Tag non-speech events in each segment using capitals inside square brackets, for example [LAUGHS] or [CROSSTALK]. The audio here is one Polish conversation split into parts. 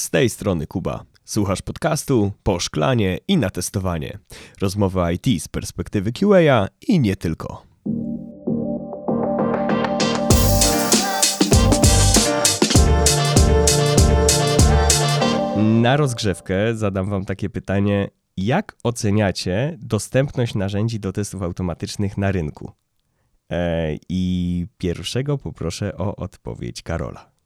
Z tej strony Kuba. Słuchasz podcastu po szklanie i na testowanie. Rozmowy IT z perspektywy QA i nie tylko. Na rozgrzewkę zadam Wam takie pytanie: jak oceniacie dostępność narzędzi do testów automatycznych na rynku? E, I pierwszego poproszę o odpowiedź Karola.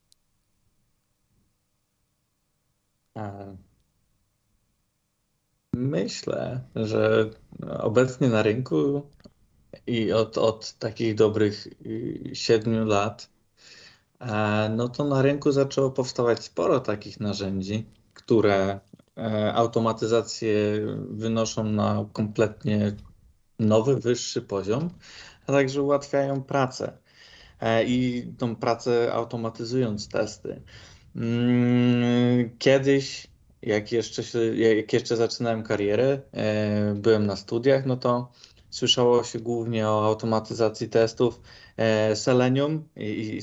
Myślę, że obecnie na rynku i od, od takich dobrych y, siedmiu lat, e, no to na rynku zaczęło powstawać sporo takich narzędzi, które e, automatyzację wynoszą na kompletnie nowy, wyższy poziom, a także ułatwiają pracę e, i tą pracę automatyzując testy. Mm, kiedyś, jak jeszcze, się, jak jeszcze zaczynałem karierę, e, byłem na studiach, no to słyszało się głównie o automatyzacji testów Selenium i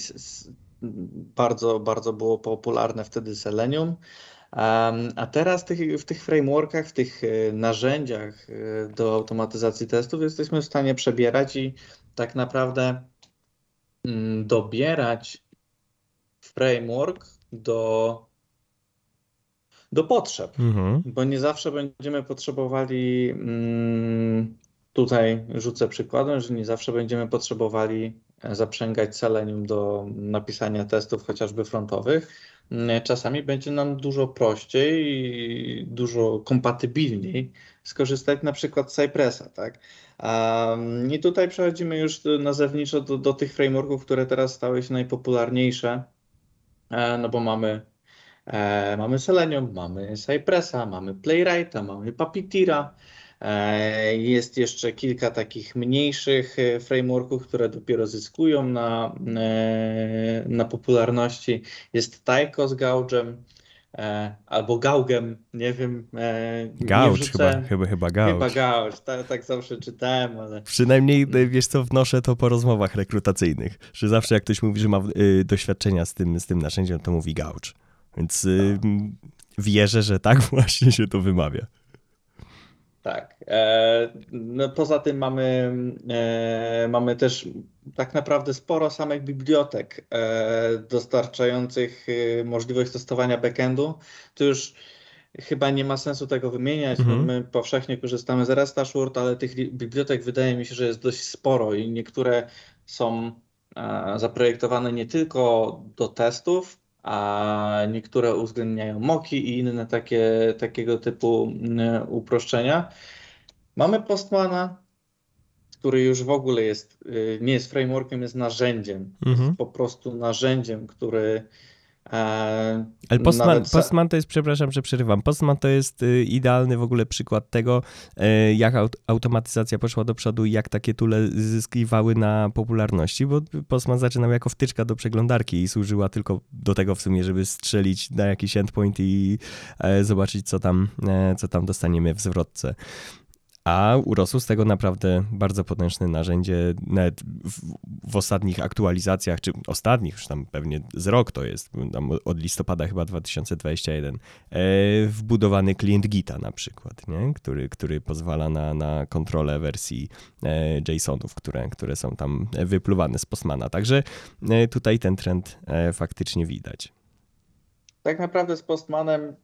bardzo, bardzo było popularne wtedy Selenium. A teraz w tych frameworkach, w tych e, narzędziach e, do automatyzacji testów jesteśmy w stanie przebierać i tak naprawdę mm, dobierać framework do, do potrzeb, mhm. bo nie zawsze będziemy potrzebowali, mm, tutaj rzucę przykładem, że nie zawsze będziemy potrzebowali e, zaprzęgać Selenium do napisania testów chociażby frontowych, Mm, czasami będzie nam dużo prościej i dużo kompatybilniej skorzystać na przykład z Cypressa, tak? I tutaj przechodzimy już nazewniczo do, do tych frameworków, które teraz stały się najpopularniejsze, no bo mamy, e, mamy Selenium, mamy Cypressa, mamy Playwrighta, mamy Puppeteera, E, jest jeszcze kilka takich mniejszych e, frameworków, które dopiero zyskują na, e, na popularności. Jest Taiko z Gaugem albo Gaugem, nie wiem. Gauge chyba, chyba, chyba Gauge. Chyba Gauge, tak, tak zawsze czytałem, ale... Przynajmniej, wiesz co, wnoszę to po rozmowach rekrutacyjnych, że zawsze jak ktoś mówi, że ma doświadczenia z tym, z tym narzędziem, to mówi Gauge. Więc y, wierzę, że tak [LAUGHS] właśnie się to wymawia. Tak. E, no poza tym mamy, e, mamy też tak naprawdę sporo samych bibliotek e, dostarczających możliwość testowania backendu. To już chyba nie ma sensu tego wymieniać. Mhm. My powszechnie korzystamy z Rest Assured, ale tych bibliotek wydaje mi się, że jest dość sporo i niektóre są zaprojektowane nie tylko do testów, a niektóre uwzględniają moki i inne takie, takiego typu uproszczenia. Mamy Postmana, który już w ogóle jest, y, nie jest frameworkiem, jest narzędziem. Mhm. Jest po prostu narzędziem, który E, Ale Postman, nawet... Postman to jest, przepraszam, że przerywam, Postman to jest y, idealny w ogóle przykład tego, y, jak automatyzacja poszła do przodu i jak takie tule zyskiwały na popularności, bo Postman zaczynał jako wtyczka do przeglądarki i służyła tylko do tego w sumie, żeby strzelić na jakiś endpoint i e, zobaczyć, co tam, e, co tam dostaniemy w zwrotce a urosło z tego naprawdę bardzo potężne narzędzie. Nawet w, w, ostatnich aktualizacjach, czy ostatnich, już tam pewnie z rok to jest, od listopada chyba 2021, e, wbudowany klient Gita na przykład, nie? Który, który pozwala na, na kontrolę wersji e, JSONów, które, które są tam wypluwane z Postmana. Także e, tutaj ten trend faktycznie widać. Tak naprawdę z Postmanem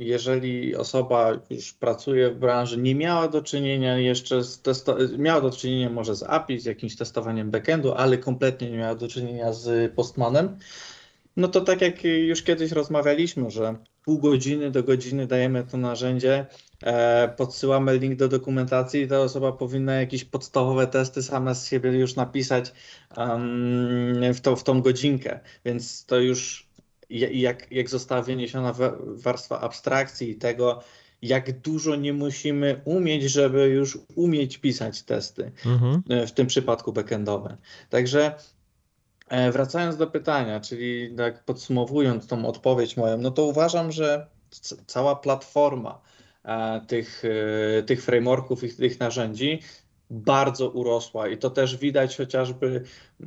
jeżeli osoba już pracuje w branży, nie miała do czynienia jeszcze z testo- miała do czynienia może z API, z jakimś testowaniem backendu, ale kompletnie nie miała do czynienia z Postmanem, no to tak jak już kiedyś rozmawialiśmy, że pół godziny do godziny dajemy to narzędzie, e, podsyłamy link do dokumentacji i ta osoba powinna jakieś podstawowe testy sama z siebie już napisać w, to, w tą godzinkę, więc to już jak, jak została wyniesiona warstwa abstrakcji i tego, jak dużo nie musimy umieć, żeby już umieć pisać testy, mhm. E, w tym przypadku backendowe. Także e, wracając do pytania, czyli tak podsumowując tą odpowiedź moją, no to uważam, że cała platforma e, tych, tych frameworków i tych narzędzi bardzo urosła i to też widać chociażby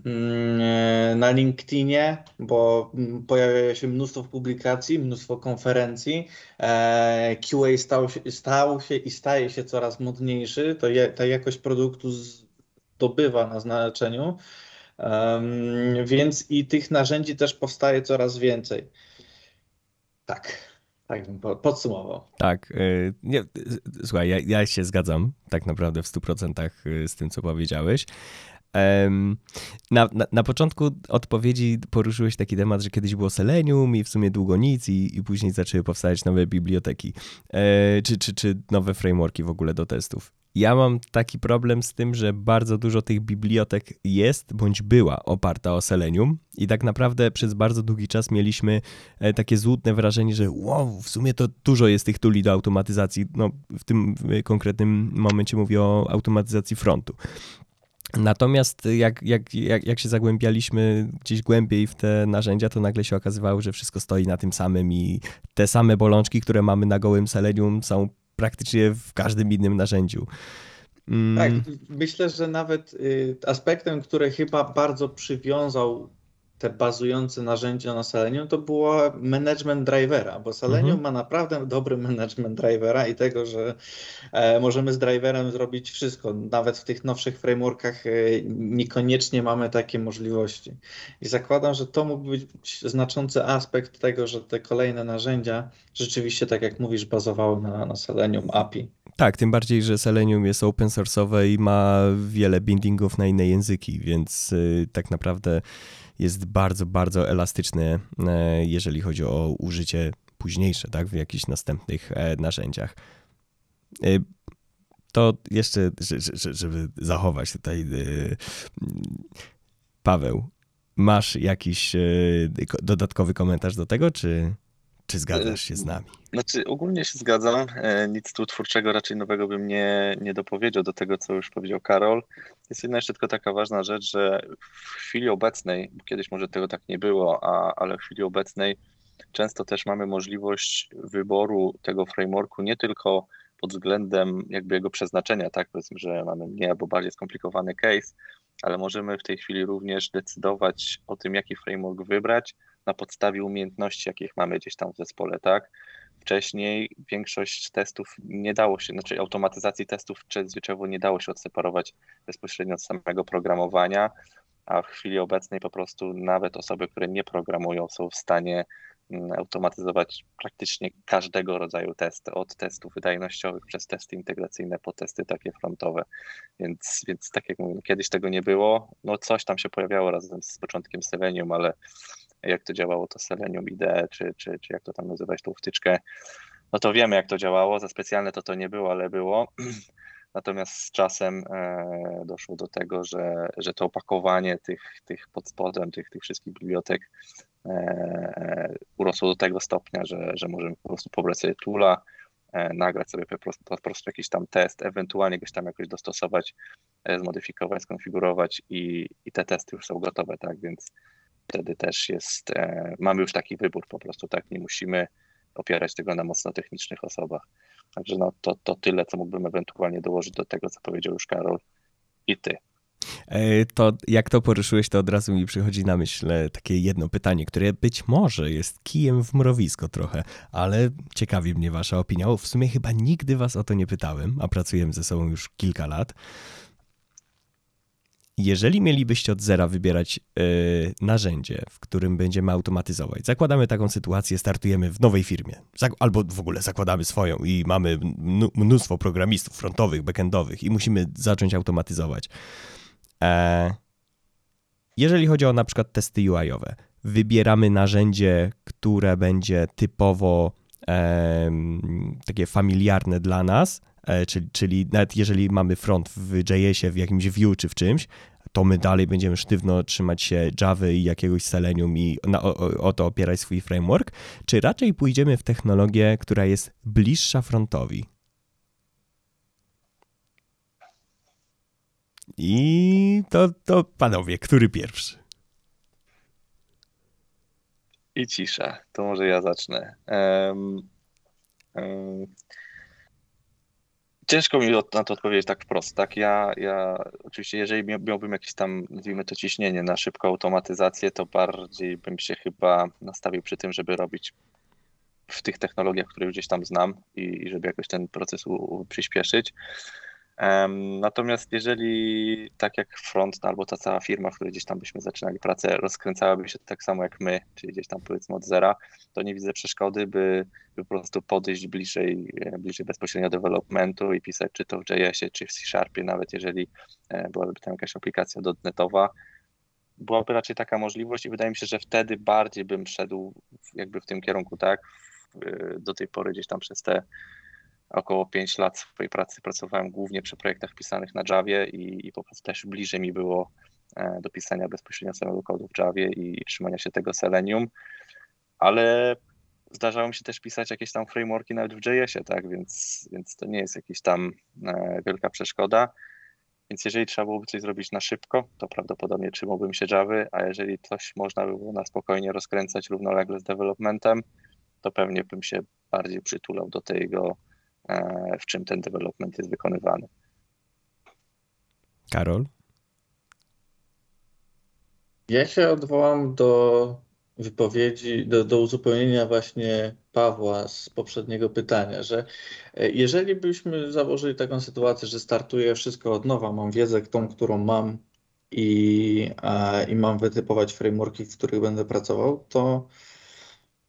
mm, na LinkedInie, bo mm, pojawia się mnóstwo publikacji, mnóstwo konferencji. E, QA stał się, stał się i staje się coraz modniejszy, to je, ta jakość produktu zdobywa na znaczeniu, więc i tych narzędzi też powstaje coraz więcej. Tak. Tak bym podsumował. Tak. Y, nie, słuchaj, ja, ja, się zgadzam tak naprawdę w 100% y, z tym, co powiedziałeś. Na, na, na, początku odpowiedzi poruszyłeś taki temat, że kiedyś było Selenium i w sumie długo nic i, i później zaczęły powstawać nowe biblioteki, e, czy, czy, czy nowe frameworki w ogóle do testów. Ja mam taki problem z tym, że bardzo dużo tych bibliotek jest bądź była oparta o Selenium i tak naprawdę przez bardzo długi czas mieliśmy e, takie złudne wrażenie, że wow, w sumie to dużo jest tych tuli do automatyzacji. No, w tym konkretnym momencie mówię o automatyzacji frontu. Natomiast jak, jak, jak, jak się zagłębialiśmy gdzieś głębiej w te narzędzia, to nagle się okazywało, że wszystko stoi na tym samym i te same bolączki, które mamy na gołym Selenium są praktycznie w każdym innym narzędziu. Mm. Tak, myślę, że nawet y, aspektem, który chyba bardzo przywiązał te bazujące narzędzia na Selenium, to było management drivera, bo Selenium mhm. ma naprawdę dobry [LAUGHS] management drivera i tego, że e, możemy z driverem zrobić wszystko. Nawet w tych nowszych frameworkach e, niekoniecznie mamy takie możliwości. I zakładam, że to mógł być znaczący aspekt tego, że te kolejne narzędzia rzeczywiście, tak jak mówisz, bazowały na, na Selenium API. Tak, tym bardziej, że Selenium jest open source'owe i ma wiele bindingów na inne języki, więc y, tak naprawdę jest bardzo, bardzo elastyczny, e, jeżeli chodzi o użycie późniejsze, tak, w jakichś następnych e, narzędziach. E, to jeszcze, żeby zachować tutaj, Paweł, masz jakiś dodatkowy komentarz do tego, czy, czy zgadzasz się z nami? Znaczy, ogólnie się zgadzam. Nic tu twórczego raczej nowego bym nie, nie dopowiedział do tego, co już powiedział Karol. Jest jedna jeszcze tylko taka ważna rzecz, że w chwili obecnej, bo kiedyś może tego tak nie było, a, ale w chwili obecnej często też mamy możliwość wyboru tego frameworku nie tylko pod względem jakby jego przeznaczenia, tak powiedzmy, że mamy mniej albo bardziej skomplikowany case, ale możemy w tej chwili również decydować o tym, jaki framework wybrać na podstawie umiejętności, jakich mamy gdzieś tam w zespole, tak? Wcześniej większość testów nie dało się, znaczy automatyzacji testów zwyczajowo nie dało się odseparować bezpośrednio od samego programowania, a w chwili obecnej po prostu nawet osoby, które nie programują, są w stanie mm, automatyzować praktycznie każdego rodzaju test, od testów wydajnościowych przez testy integracyjne po testy takie frontowe. Więc, więc tak jak mówię, kiedyś tego nie było. No coś tam się pojawiało razem z początkiem Selenium, ale jak to działało to Selenium IDE, czy, czy, czy jak to tam nazywać, tą wtyczkę, no to wiemy jak to działało, za specjalne to to nie było, ale było. [CLEARS THROAT] Natomiast z czasem e, doszło do tego, że, że to opakowanie tych, tych pod spodem, tych, tych wszystkich bibliotek e, urosło do tego stopnia, że, że możemy po prostu pobrać sobie tula, e, nagrać sobie po prostu, po prostu jakiś tam test, ewentualnie gdzieś tam jakoś dostosować, zmodyfikować, skonfigurować i, i te testy już są gotowe, tak, więc wtedy też jest, e, mamy już taki wybór po prostu, tak, nie musimy opierać tego na mocno technicznych osobach. Także no, to, to tyle, co mógłbym ewentualnie dołożyć do tego, co powiedział już Karol i ty. E, to jak to poruszyłeś, to od razu mi przychodzi na myśl e, takie jedno pytanie, które być może jest kijem w mrowisko trochę, ale ciekawi mnie wasza opinia. W sumie chyba nigdy was o to nie pytałem, a pracujemy ze sobą już kilka lat. Jeżeli mielibyście od zera wybierać yy, narzędzie, w którym będziemy automatyzować, zakładamy taką sytuację, startujemy w nowej firmie, albo w ogóle zakładamy swoją i mamy mnóstwo programistów frontowych, backendowych i musimy zacząć automatyzować. E, jeżeli chodzi o na przykład testy UI-owe, wybieramy narzędzie, które będzie typowo e, takie familiarne dla nas, czyli, czyli nawet jeżeli mamy front w JS-ie, w jakimś view czy w czymś, to my dalej będziemy sztywno trzymać się Java i jakiegoś Selenium i na, o, o, to opierać swój framework, czy raczej pójdziemy w technologię, która jest bliższa frontowi? I to, to panowie, który pierwszy? I cisza. To może ja zacznę. Um, um, Ciężko mi na to odpowiedzieć tak wprost. Tak, ja, ja oczywiście, jeżeli miałbym jakieś tam, nazwijmy to ciśnienie na szybką automatyzację, to bardziej bym się chyba nastawił przy tym, żeby robić w tych technologiach, które gdzieś tam znam i, i żeby jakoś ten proces u, u, przyspieszyć. Natomiast jeżeli tak jak front albo ta cała firma, w której gdzieś tam byśmy zaczynali pracę, rozkręcałaby się tak samo jak my, czyli gdzieś tam powiedzmy od zera, to nie widzę przeszkody, by, po prostu podejść bliżej, e, bliżej bezpośrednio developmentu i pisać czy to w JS-ie, czy w C-Sharpie, nawet jeżeli e, byłaby tam jakaś aplikacja dotnetowa, byłaby raczej taka możliwość i wydaje mi się, że wtedy bardziej bym szedł jakby w tym kierunku, tak? Do tej pory gdzieś tam przez te około 5 lat swojej pracy pracowałem głównie przy projektach pisanych na Javie i, i po prostu też bliżej mi było e, do pisania bezpośrednio samego kodu w Javie i trzymania się tego Selenium, ale zdarzało mi się też pisać jakieś tam frameworki nawet w JS-ie, tak, więc, więc to nie jest jakaś tam e, wielka przeszkoda. Więc jeżeli trzeba byłoby coś zrobić na szybko, to prawdopodobnie trzymałbym się Java, a jeżeli coś można by było na spokojnie rozkręcać równolegle z developmentem, to pewnie bym się bardziej przytulał do tego w czym ten development jest wykonywany. Karol? Ja się odwołam do wypowiedzi, do, do uzupełnienia właśnie Pawła z poprzedniego pytania, że e, jeżeli byśmy założyli taką sytuację, że startuję wszystko od nowa, mam wiedzę tą, którą mam i, i mam wytypować frameworki, w których będę pracował, to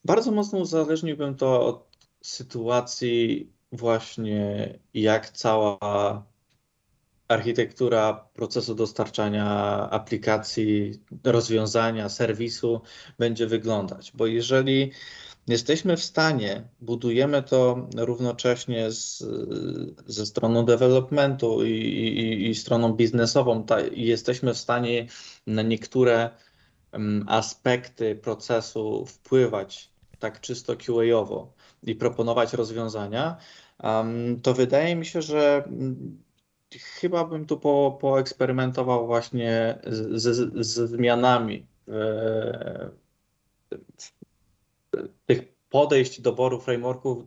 bardzo mocno uzależniłbym to od sytuacji właśnie jak cała architektura procesu dostarczania aplikacji, rozwiązania, serwisu będzie wyglądać. Bo jeżeli jesteśmy w stanie, budujemy to równocześnie z, ze stroną developmentu i, i, i stroną biznesową, ta, i jesteśmy w stanie na niektóre um, aspekty procesu wpływać tak czysto QA-owo i proponować rozwiązania, to wydaje mi się, że mm, chyba bym tu po, poeksperymentował właśnie ze, ze zmianami w, tych podejść doboru frameworków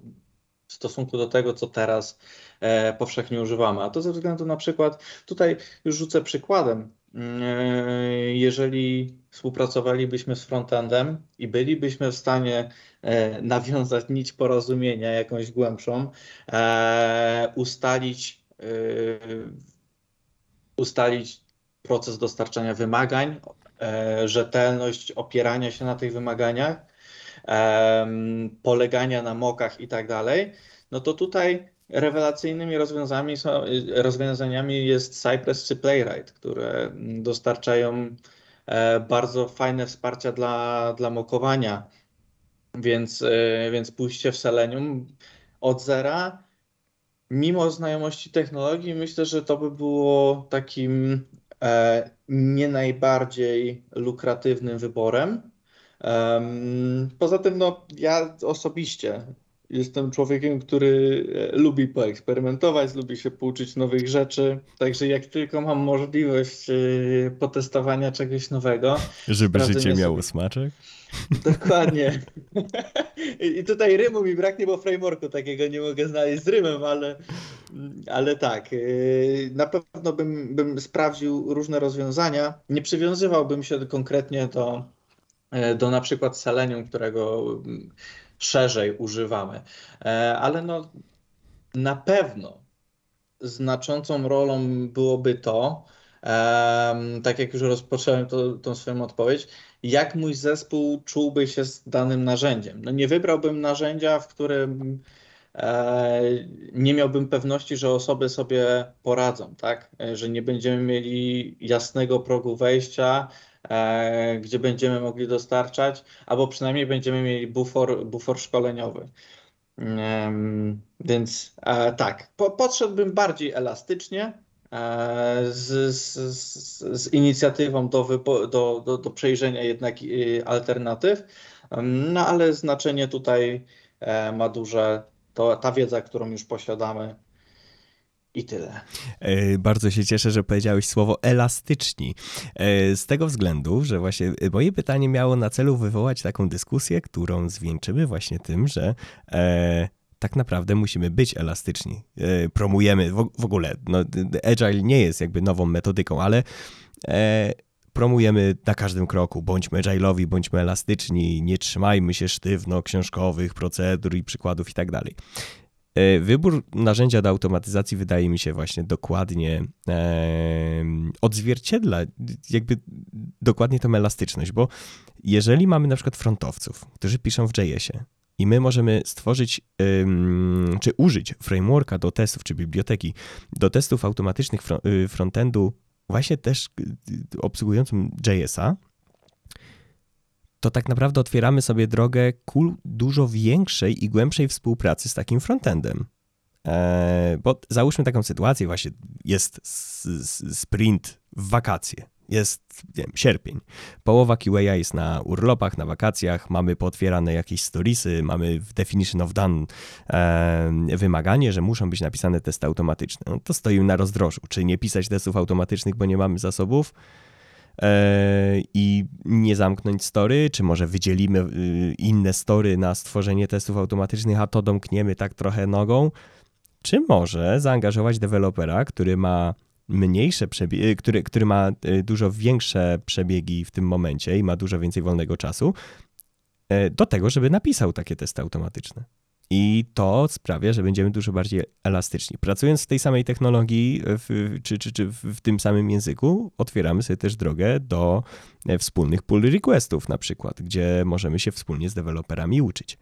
w stosunku do tego, co teraz e, powszechnie używamy. A to ze względu na przykład, tutaj już rzucę przykładem, e, jeżeli współpracowalibyśmy z frontendem i bylibyśmy w stanie E, nawiązać nić porozumienia jakąś głębszą, e, ustalić, e, ustalić proces dostarczania wymagań, rzetelność opierania się na tych wymaganiach, polegania na mokach i tak dalej, no to tutaj rewelacyjnymi rozwiązaniami, są, rozwiązaniami jest Cypress czy Playwright, które dostarczają bardzo fajne wsparcia dla, dla mokowania więc, e, więc pójście w Selenium od zera, mimo znajomości technologii, myślę, że to by było takim e, nie najbardziej lukratywnym wyborem. Poza tym, no, ja osobiście Jestem człowiekiem, który e, lubi poeksperymentować, lubi się pouczyć nowych rzeczy. Także jak tylko mam możliwość e, potestowania czegoś nowego. Żeby życie miało sobie... smaczek? Dokładnie. I tutaj rymu mi braknie, bo frameworku takiego nie mogę znaleźć z rymem, ale, ale tak. E, na pewno bym, bym sprawdził różne rozwiązania. Nie przywiązywałbym się konkretnie do, do na przykład Selenium, którego szerzej używamy. E, ale no, na pewno znaczącą rolą byłoby to, tak jak już rozpocząłem to, tą swoją odpowiedź, jak mój zespół czułby się z danym narzędziem. No nie wybrałbym narzędzia, w którym e, nie miałbym pewności, że osoby sobie poradzą, tak? E, że nie będziemy mieli jasnego progu wejścia, E, gdzie będziemy mogli dostarczać, albo przynajmniej będziemy mieli bufor, bufor szkoleniowy. Więc e, tak, podszedłbym bardziej elastycznie e, z, z, z inicjatywą do, do, do, do przejrzenia jednak alternatyw, no ale znaczenie tutaj ma duże to, ta wiedza, którą już posiadamy, i tyle. E, bardzo się cieszę, że powiedziałeś słowo elastyczni. E, z tego względu, że właśnie moje pytanie miało na celu wywołać taką dyskusję, którą zwieńczymy właśnie tym, że e, tak naprawdę musimy być elastyczni. E, promujemy w, ogóle, no, Agile nie jest jakby nową metodyką, ale e, promujemy na każdym kroku. Bądźmy agile'owi, bądźmy elastyczni, nie trzymajmy się sztywno książkowych procedur i przykładów i tak dalej. E, wybór narzędzia do automatyzacji wydaje mi się właśnie dokładnie e, odzwierciedla jakby dokładnie tą elastyczność, bo jeżeli mamy na przykład frontowców, którzy piszą w JS-ie i my możemy stworzyć czy użyć frameworka do testów, czy biblioteki do testów automatycznych y, frontendu właśnie też y, obsługującym JS-a, to tak naprawdę otwieramy sobie drogę ku dużo większej i głębszej współpracy z takim frontendem. Eee, bo załóżmy taką sytuację, właśnie jest sprint w wakacje, jest nie wiem, sierpień. Połowa QA jest na urlopach, na wakacjach, mamy pootwierane jakieś storiesy, mamy w definition of done e, wymaganie, że muszą być napisane testy automatyczne. No to stoimy na rozdrożu. Czy nie pisać testów automatycznych, bo nie mamy zasobów? E, i nie zamknąć story, czy może wydzielimy y, inne story na stworzenie testów automatycznych, a to domkniemy tak trochę nogą, czy może zaangażować dewelopera, który ma mniejsze y, który, który ma y, dużo większe przebiegi w tym momencie i ma dużo więcej wolnego czasu, e, do tego, żeby napisał takie testy automatyczne. I to sprawia, że będziemy dużo bardziej elastyczni. Pracując w tej samej technologii, w, czy, czy, czy w tym samym języku, otwieramy sobie też drogę do e, wspólnych pull requestów, na przykład, gdzie możemy się wspólnie z deweloperami uczyć.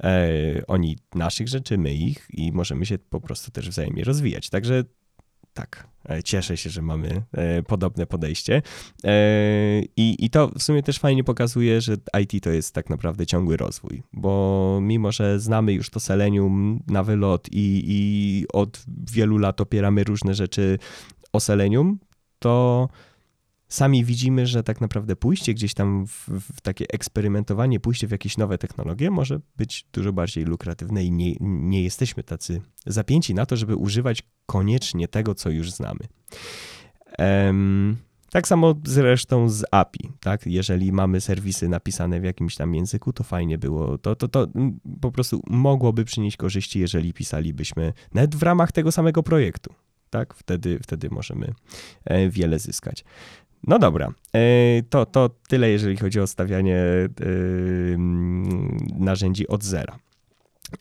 E, oni naszych rzeczy, my ich i możemy się po prostu też wzajemnie rozwijać. Także tak, e, cieszę się, że mamy e, podobne podejście. E, I, I to w sumie też fajnie pokazuje, że IT to jest tak naprawdę ciągły rozwój, bo mimo, że znamy już to Selenium na wylot i, i od wielu lat opieramy różne rzeczy o Selenium, to sami widzimy, że tak naprawdę pójście gdzieś tam w, w, takie eksperymentowanie, pójście w jakieś nowe technologie może być dużo bardziej lukratywne i nie, nie jesteśmy tacy zapięci na to, żeby używać koniecznie tego, co już znamy. Um, tak samo zresztą z API, tak? Jeżeli mamy serwisy napisane w jakimś tam języku, to fajnie było. To, to, to po prostu mogłoby przynieść korzyści, jeżeli pisalibyśmy nawet w ramach tego samego projektu. Tak? Wtedy, wtedy możemy e, wiele zyskać. No dobra, e, to, to tyle, jeżeli chodzi o stawianie e, narzędzi od zera.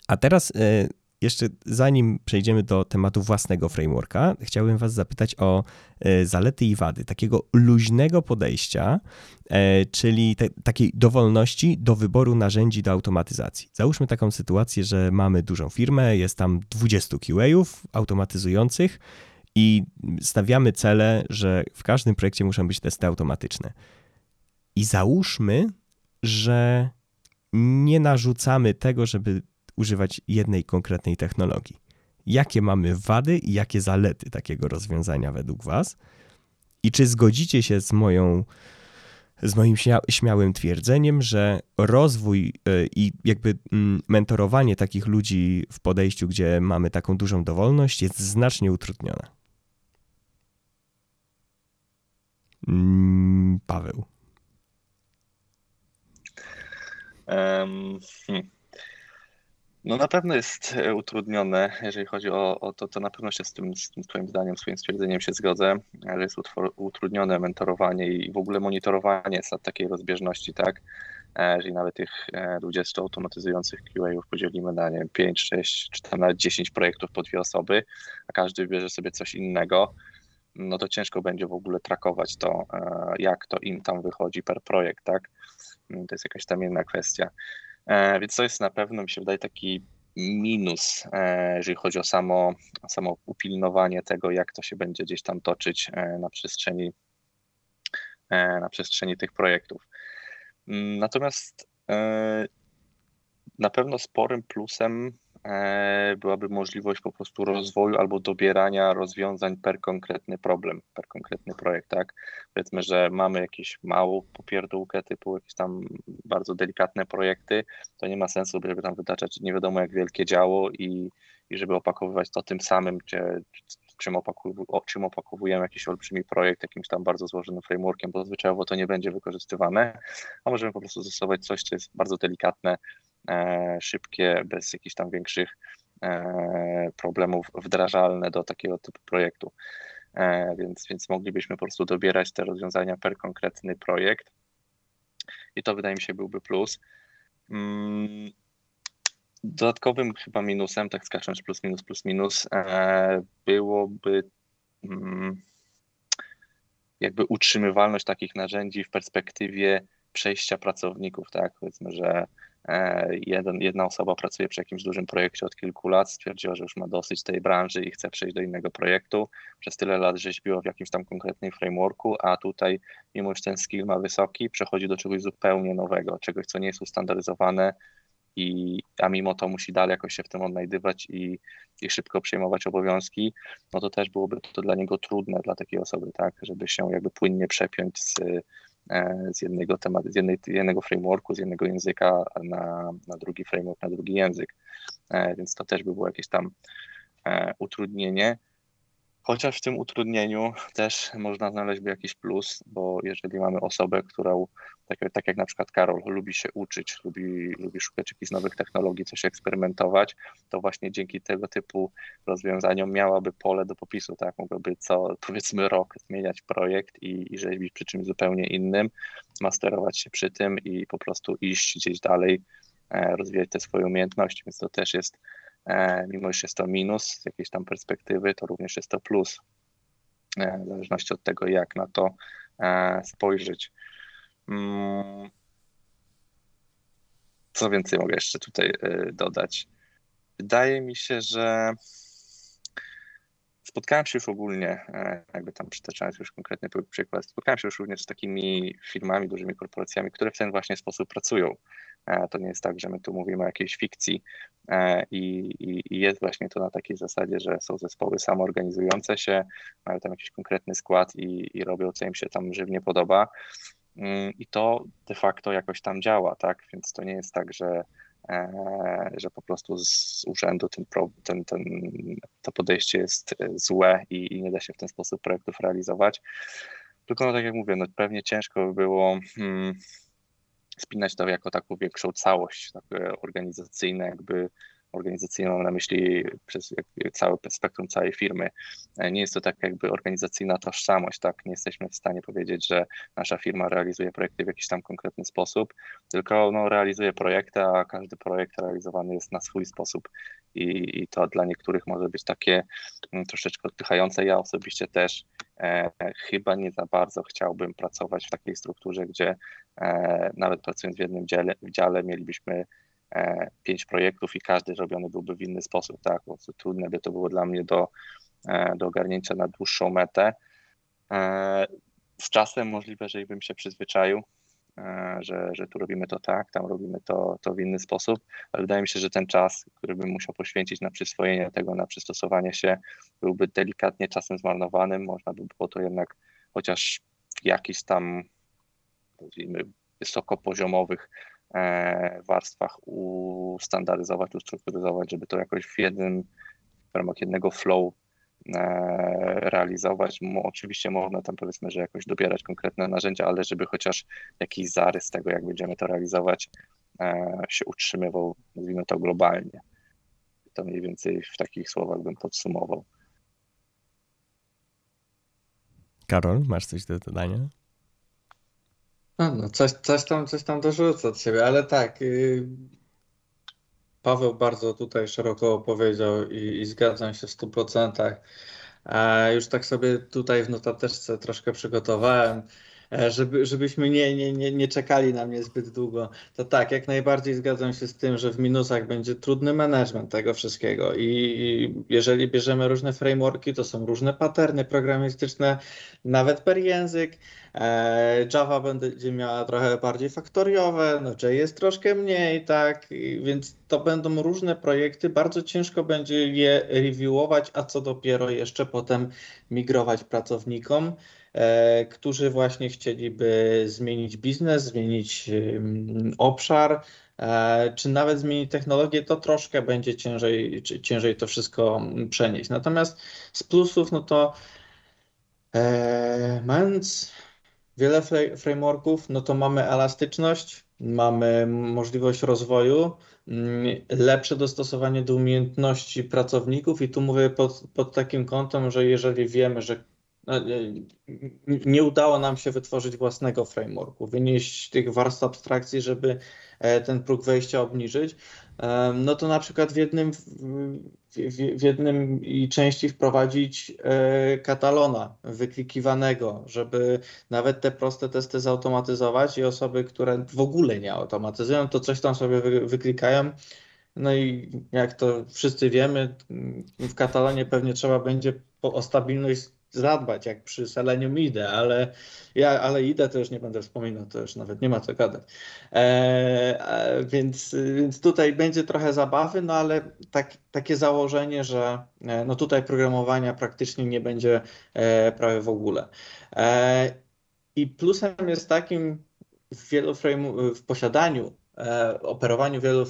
A teraz e, jeszcze zanim przejdziemy do tematu własnego frameworka, chciałbym Was zapytać o zalety i wady takiego luźnego podejścia, czyli te, takiej dowolności do wyboru narzędzi do automatyzacji. Załóżmy taką sytuację, że mamy dużą firmę, jest tam 20 QA-ów automatyzujących i stawiamy cele, że w każdym projekcie muszą być testy automatyczne. I załóżmy, że nie narzucamy tego, żeby używać jednej konkretnej technologii. Jakie mamy wady i jakie zalety takiego rozwiązania według Was? I czy zgodzicie się z moją z moim śmiałym twierdzeniem, że rozwój e, i jakby mm, mentorowanie takich ludzi w podejściu, gdzie mamy taką dużą dowolność, jest znacznie utrudnione. Mm, Paweł. Um. No na pewno jest e, utrudnione, jeżeli chodzi o, o to, to na pewno się z tym, z tym twoim zdaniem, swoim stwierdzeniem się zgodzę, że jest utrudnione mentorowanie i w ogóle monitorowanie takiej rozbieżności, tak? E, jeżeli nawet tych 20 e, automatyzujących QA-ów podzielimy na nie 5, 6 czy tam nawet 10 projektów po dwie osoby, a każdy bierze sobie coś innego, no to ciężko będzie w ogóle trakować to, e, jak to im tam wychodzi per projekt, tak? Mm, to jest jakaś tam inna kwestia. E, więc to jest na pewno, mi się wydaje, taki minus, e, jeżeli chodzi o samo, samo upilnowanie tego, jak to się będzie gdzieś tam toczyć na przestrzeni, na przestrzeni tych projektów. Mm, natomiast na pewno sporym plusem byłaby możliwość po prostu rozwoju albo dobierania rozwiązań per konkretny problem, per konkretny projekt, tak? Powiedzmy, że mamy jakieś małą popierdółkę typu jakieś tam bardzo delikatne projekty, to nie ma sensu, żeby tam wytaczać nie wiadomo jak wielkie działo i, i żeby opakowywać to tym samym, gdzie czym, opakow czym opakowujemy jakiś olbrzymi projekt jakimś tam bardzo złożonym frameworkiem, bo zwyczajowo to nie będzie wykorzystywane, a możemy po prostu zastosować coś, co jest bardzo delikatne, szybkie, bez jakichś tam większych problemów wdrażalne do takiego typu projektu. Więc, więc moglibyśmy po prostu dobierać te rozwiązania per konkretny projekt. I to wydaje mi się byłby plus. Mm, dodatkowym chyba minusem, tak skacząc plus minus plus minus, byłoby mm, jakby utrzymywalność takich narzędzi w perspektywie przejścia pracowników, tak? Powiedzmy, że e, jeden, jedna osoba pracuje przy jakimś dużym projekcie od kilku lat, stwierdziła, że już ma dosyć tej branży i chce przejść do innego projektu. Przez tyle lat rzeźbiła w jakimś tam konkretnym frameworku, a tutaj, mimo że ten skill ma wysoki, przechodzi do czegoś zupełnie nowego, czegoś, co nie jest ustandaryzowane, i, a mimo to musi dalej jakoś się w tym odnajdywać i, i szybko przejmować obowiązki, no to też byłoby to dla niego trudne, dla takiej osoby, tak, żeby się jakby płynnie przepiąć z, e, z jednego tematu, z jednej, jednego frameworku, z jednego języka na, na drugi framework, na drugi język. E, więc to też by było jakieś tam e, utrudnienie. Chociaż w tym utrudnieniu też można znaleźć jakiś plus, bo jeżeli mamy osobę, która, tak, tak jak na przykład Karol, lubi się uczyć, lubi, lubi szukać jakichś nowych technologii, coś eksperymentować, to właśnie dzięki tego typu rozwiązaniom miałaby pole do popisu, tak? Mogłaby co powiedzmy rok zmieniać projekt i, i rzeźbić przy czymś zupełnie innym, masterować się przy tym i po prostu iść gdzieś dalej, e, rozwijać te swoje umiejętności, więc to też jest E, mimo że jest to minus z jakiejś tam perspektywy, to również jest to plus, e, w zależności od tego, jak na to spojrzeć. Mm. Co więcej mogę jeszcze tutaj dodać? Wydaje mi się, że spotkałem się już ogólnie, jakby tam przytaczając już konkretny przykład, spotkałem się już również z takimi firmami, dużymi korporacjami, które w ten właśnie sposób pracują. To nie jest tak, że my tu mówimy o jakiejś fikcji e, i, i, i, jest właśnie to na takiej zasadzie, że są zespoły samoorganizujące się, mają tam jakiś konkretny skład i, i robią, co im się tam żywnie podoba. Mm, I to de facto jakoś tam działa, tak? Więc to nie jest tak, że, e, że po prostu z urzędu ten, ten, ten, to podejście jest złe i, i nie da się w ten sposób projektów realizować. Tylko no, tak jak mówię, no, pewnie ciężko by było. Hmm, spinać to jako taką większą całość, takie organizacyjne, jakby organizacyjną na myśli przez całe spektrum całej firmy. E, nie jest to tak jakby organizacyjna tożsamość, tak? Nie jesteśmy w stanie powiedzieć, że nasza firma realizuje projekty w jakiś tam konkretny sposób, tylko no, realizuje projekty, a każdy projekt realizowany jest na swój sposób i, i to dla niektórych może być takie mm, troszeczkę odpychające. Ja osobiście też e, chyba nie za bardzo chciałbym pracować w takiej strukturze, gdzie e, nawet pracując w jednym dziale, w dziale mielibyśmy pięć projektów i każdy robiony byłby w inny sposób. Tak? Prostu trudne by to było dla mnie do, e, do ogarnięcia na dłuższą metę. E, z czasem możliwe, że bym się przyzwyczaił, E, że, że tu robimy to tak, tam robimy to, to w inny sposób, ale wydaje mi się, że ten czas, który bym musiał poświęcić na przyswojenie tego, na przystosowanie się, byłby delikatnie czasem zmarnowanym. Można by było to jednak chociaż w jakichś tam, powiedzmy, wysokopoziomowych e, warstwach ustandaryzować, ustrukturyzować, żeby to jakoś w jednym, w ramach jednego flow E, realizować. Oczywiście można tam powiedzmy, że jakoś dobierać konkretne narzędzia, ale żeby chociaż jakiś zarys tego, jak będziemy to realizować, e, się utrzymywał, nazwijmy to globalnie. To mniej więcej w takich słowach bym podsumował. Karol, masz coś do dodania? No, no coś, coś, tam, coś tam dorzucę od siebie, ale tak. Yy, Paweł bardzo tutaj szeroko opowiedział i, i zgadzam się w 100%. A już tak sobie tutaj w notateczce troszkę przygotowałem, żeby, żebyśmy nie, nie, nie, nie czekali na mnie zbyt długo. To tak, jak najbardziej zgadzam się z tym, że w minusach będzie trudny management tego wszystkiego i jeżeli bierzemy różne frameworki, to są różne paterny programistyczne, nawet per język. E, Java będzie miała trochę bardziej faktoriowe, no jest troszkę mniej, tak, więc to będą różne projekty, bardzo ciężko będzie je reviewować, a co dopiero jeszcze potem migrować pracownikom, e, którzy właśnie chcieliby zmienić biznes, zmienić obszar, e, czy nawet zmienić technologię, to troszkę będzie ciężej, ciężej to wszystko przenieść. Natomiast z plusów, no to mając wiele frameworków, no to mamy elastyczność, mamy możliwość rozwoju, mm, lepsze dostosowanie do umiejętności pracowników i tu mówię pod, pod takim kątem, że jeżeli wiemy, że nie udało nam się wytworzyć własnego frameworku, wynieść tych warstw abstrakcji, żeby e, ten próg wejścia obniżyć, no to na przykład w jednym, w, jednym i części wprowadzić e, katalona wyklikiwanego, żeby nawet te proste testy zautomatyzować i osoby, które w ogóle nie automatyzują, to coś tam sobie wyklikają. No i jak to wszyscy wiemy, w katalonie pewnie trzeba będzie o stabilność zadbać, jak przy Selenium IDE, ale ja, ale IDE to już nie będę wspominał, to już nawet nie ma co gadać. E, e, więc, więc tutaj będzie trochę zabawy, no ale tak, takie założenie, że e, no tutaj programowania praktycznie nie będzie e, prawie w ogóle. E, I plusem jest takim w, wielu frame, w posiadaniu, e, operowaniu wielu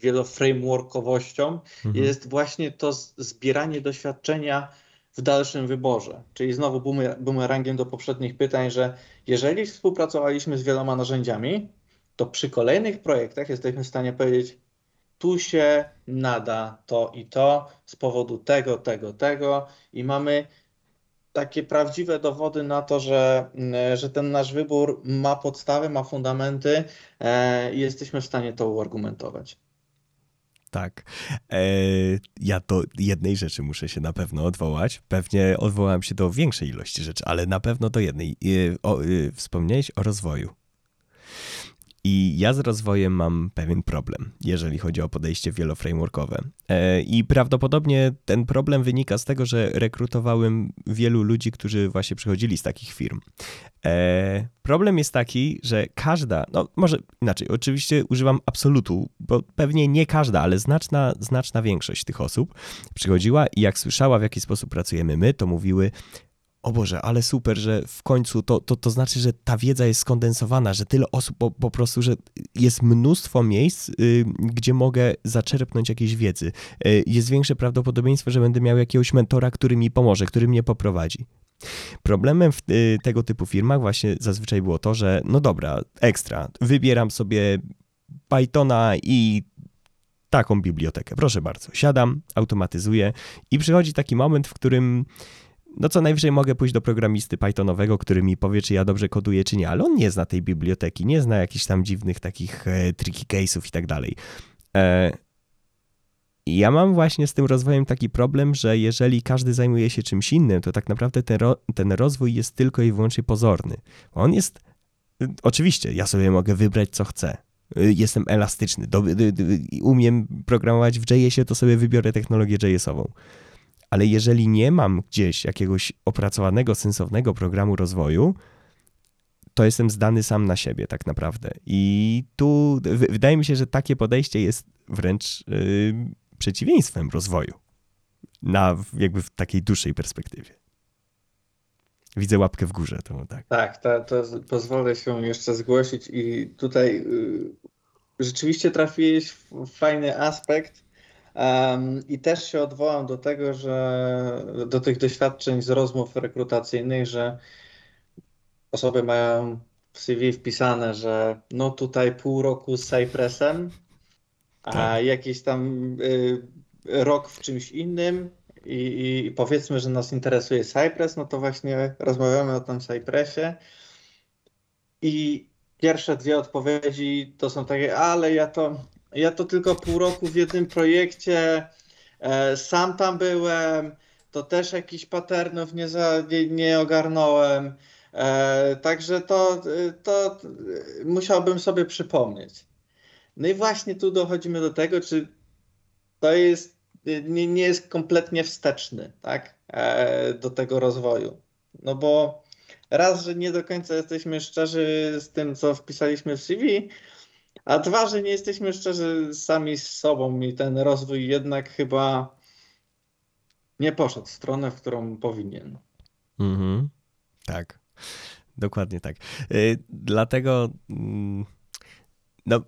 wieloframeworkowością mhm. jest właśnie to zbieranie doświadczenia w dalszym wyborze. Czyli znowu bumerangiem do poprzednich pytań, że jeżeli współpracowaliśmy z wieloma narzędziami, to przy kolejnych projektach jesteśmy w stanie powiedzieć, tu się nada to i to z powodu tego, tego, tego i mamy takie prawdziwe dowody na to, że, że ten nasz wybór ma podstawy, ma fundamenty e, i jesteśmy w stanie to uargumentować. Tak. E, ja do jednej rzeczy muszę się na pewno odwołać. Pewnie odwołałem się do większej ilości rzeczy, ale na pewno do jednej. E, o, e, wspomniałeś o rozwoju. I ja z rozwojem mam pewien problem, jeżeli chodzi o podejście wieloframeworkowe. E, I prawdopodobnie ten problem wynika z tego, że rekrutowałem wielu ludzi, którzy właśnie przychodzili z takich firm. E, problem jest taki, że każda, no może inaczej, oczywiście używam absolutu, bo pewnie nie każda, ale znaczna, znaczna większość tych osób przychodziła i jak słyszała, w jaki sposób pracujemy my, to mówiły, o Boże, ale super, że w końcu to, to, to znaczy, że ta wiedza jest skondensowana, że tyle osób po, po prostu, że jest mnóstwo miejsc, y, gdzie mogę zaczerpnąć jakiejś wiedzy. Y, jest większe prawdopodobieństwo, że będę miał jakiegoś mentora, który mi pomoże, który mnie poprowadzi. Problemem w y, tego typu firmach właśnie zazwyczaj było to, że no dobra, ekstra, wybieram sobie Pythona i taką bibliotekę. Proszę bardzo, siadam, automatyzuję i przychodzi taki moment, w którym no co najwyżej mogę pójść do programisty Pythonowego, który mi powie, czy ja dobrze koduję, czy nie, ale on nie zna tej biblioteki, nie zna jakichś tam dziwnych takich e, tricky case'ów i tak dalej. E, ja mam właśnie z tym rozwojem taki problem, że jeżeli każdy zajmuje się czymś innym, to tak naprawdę ten, ro ten rozwój jest tylko i wyłącznie pozorny. On jest, oczywiście, ja sobie mogę wybrać co chcę. Jestem elastyczny, do, do, do, umiem programować w JS-ie, to sobie wybiorę technologię JS-ową ale jeżeli nie mam gdzieś jakiegoś opracowanego, sensownego programu rozwoju, to jestem zdany sam na siebie tak naprawdę. I tu wydaje mi się, że takie podejście jest wręcz yy, przeciwieństwem rozwoju. Na jakby w takiej dłuższej perspektywie. Widzę łapkę w górze, to tak. Tak, to, to pozwolę się jeszcze zgłosić i tutaj yy, rzeczywiście trafiłeś w fajny aspekt, I też się odwołam do tego, że do tych doświadczeń z rozmów rekrutacyjnych, że osoby mają w CV wpisane, że no tutaj pół roku z Cypressem, a tak. jakiś tam y, rok w czymś innym i, i, powiedzmy, że nas interesuje Cypress, no to właśnie rozmawiamy o tym Cypressie i pierwsze dwie odpowiedzi to są takie, ale ja to ja to tylko pół roku w jednym projekcie. E, sam tam byłem. To też jakiś patternów nie, za, nie, nie ogarnąłem. E, także to, to musiałbym sobie przypomnieć. No i właśnie tu dochodzimy do tego, czy to jest, nie, nie jest kompletnie wsteczny tak, e, do tego rozwoju. No bo raz, że nie do końca jesteśmy szczerzy z tym, co wpisaliśmy w CV, a dwa, że nie jesteśmy szczerzy sami z sobą i ten rozwój jednak chyba nie poszedł w stronę, w którą powinien. Mhm. Tak, dokładnie tak. Yy, dlatego, yy, no,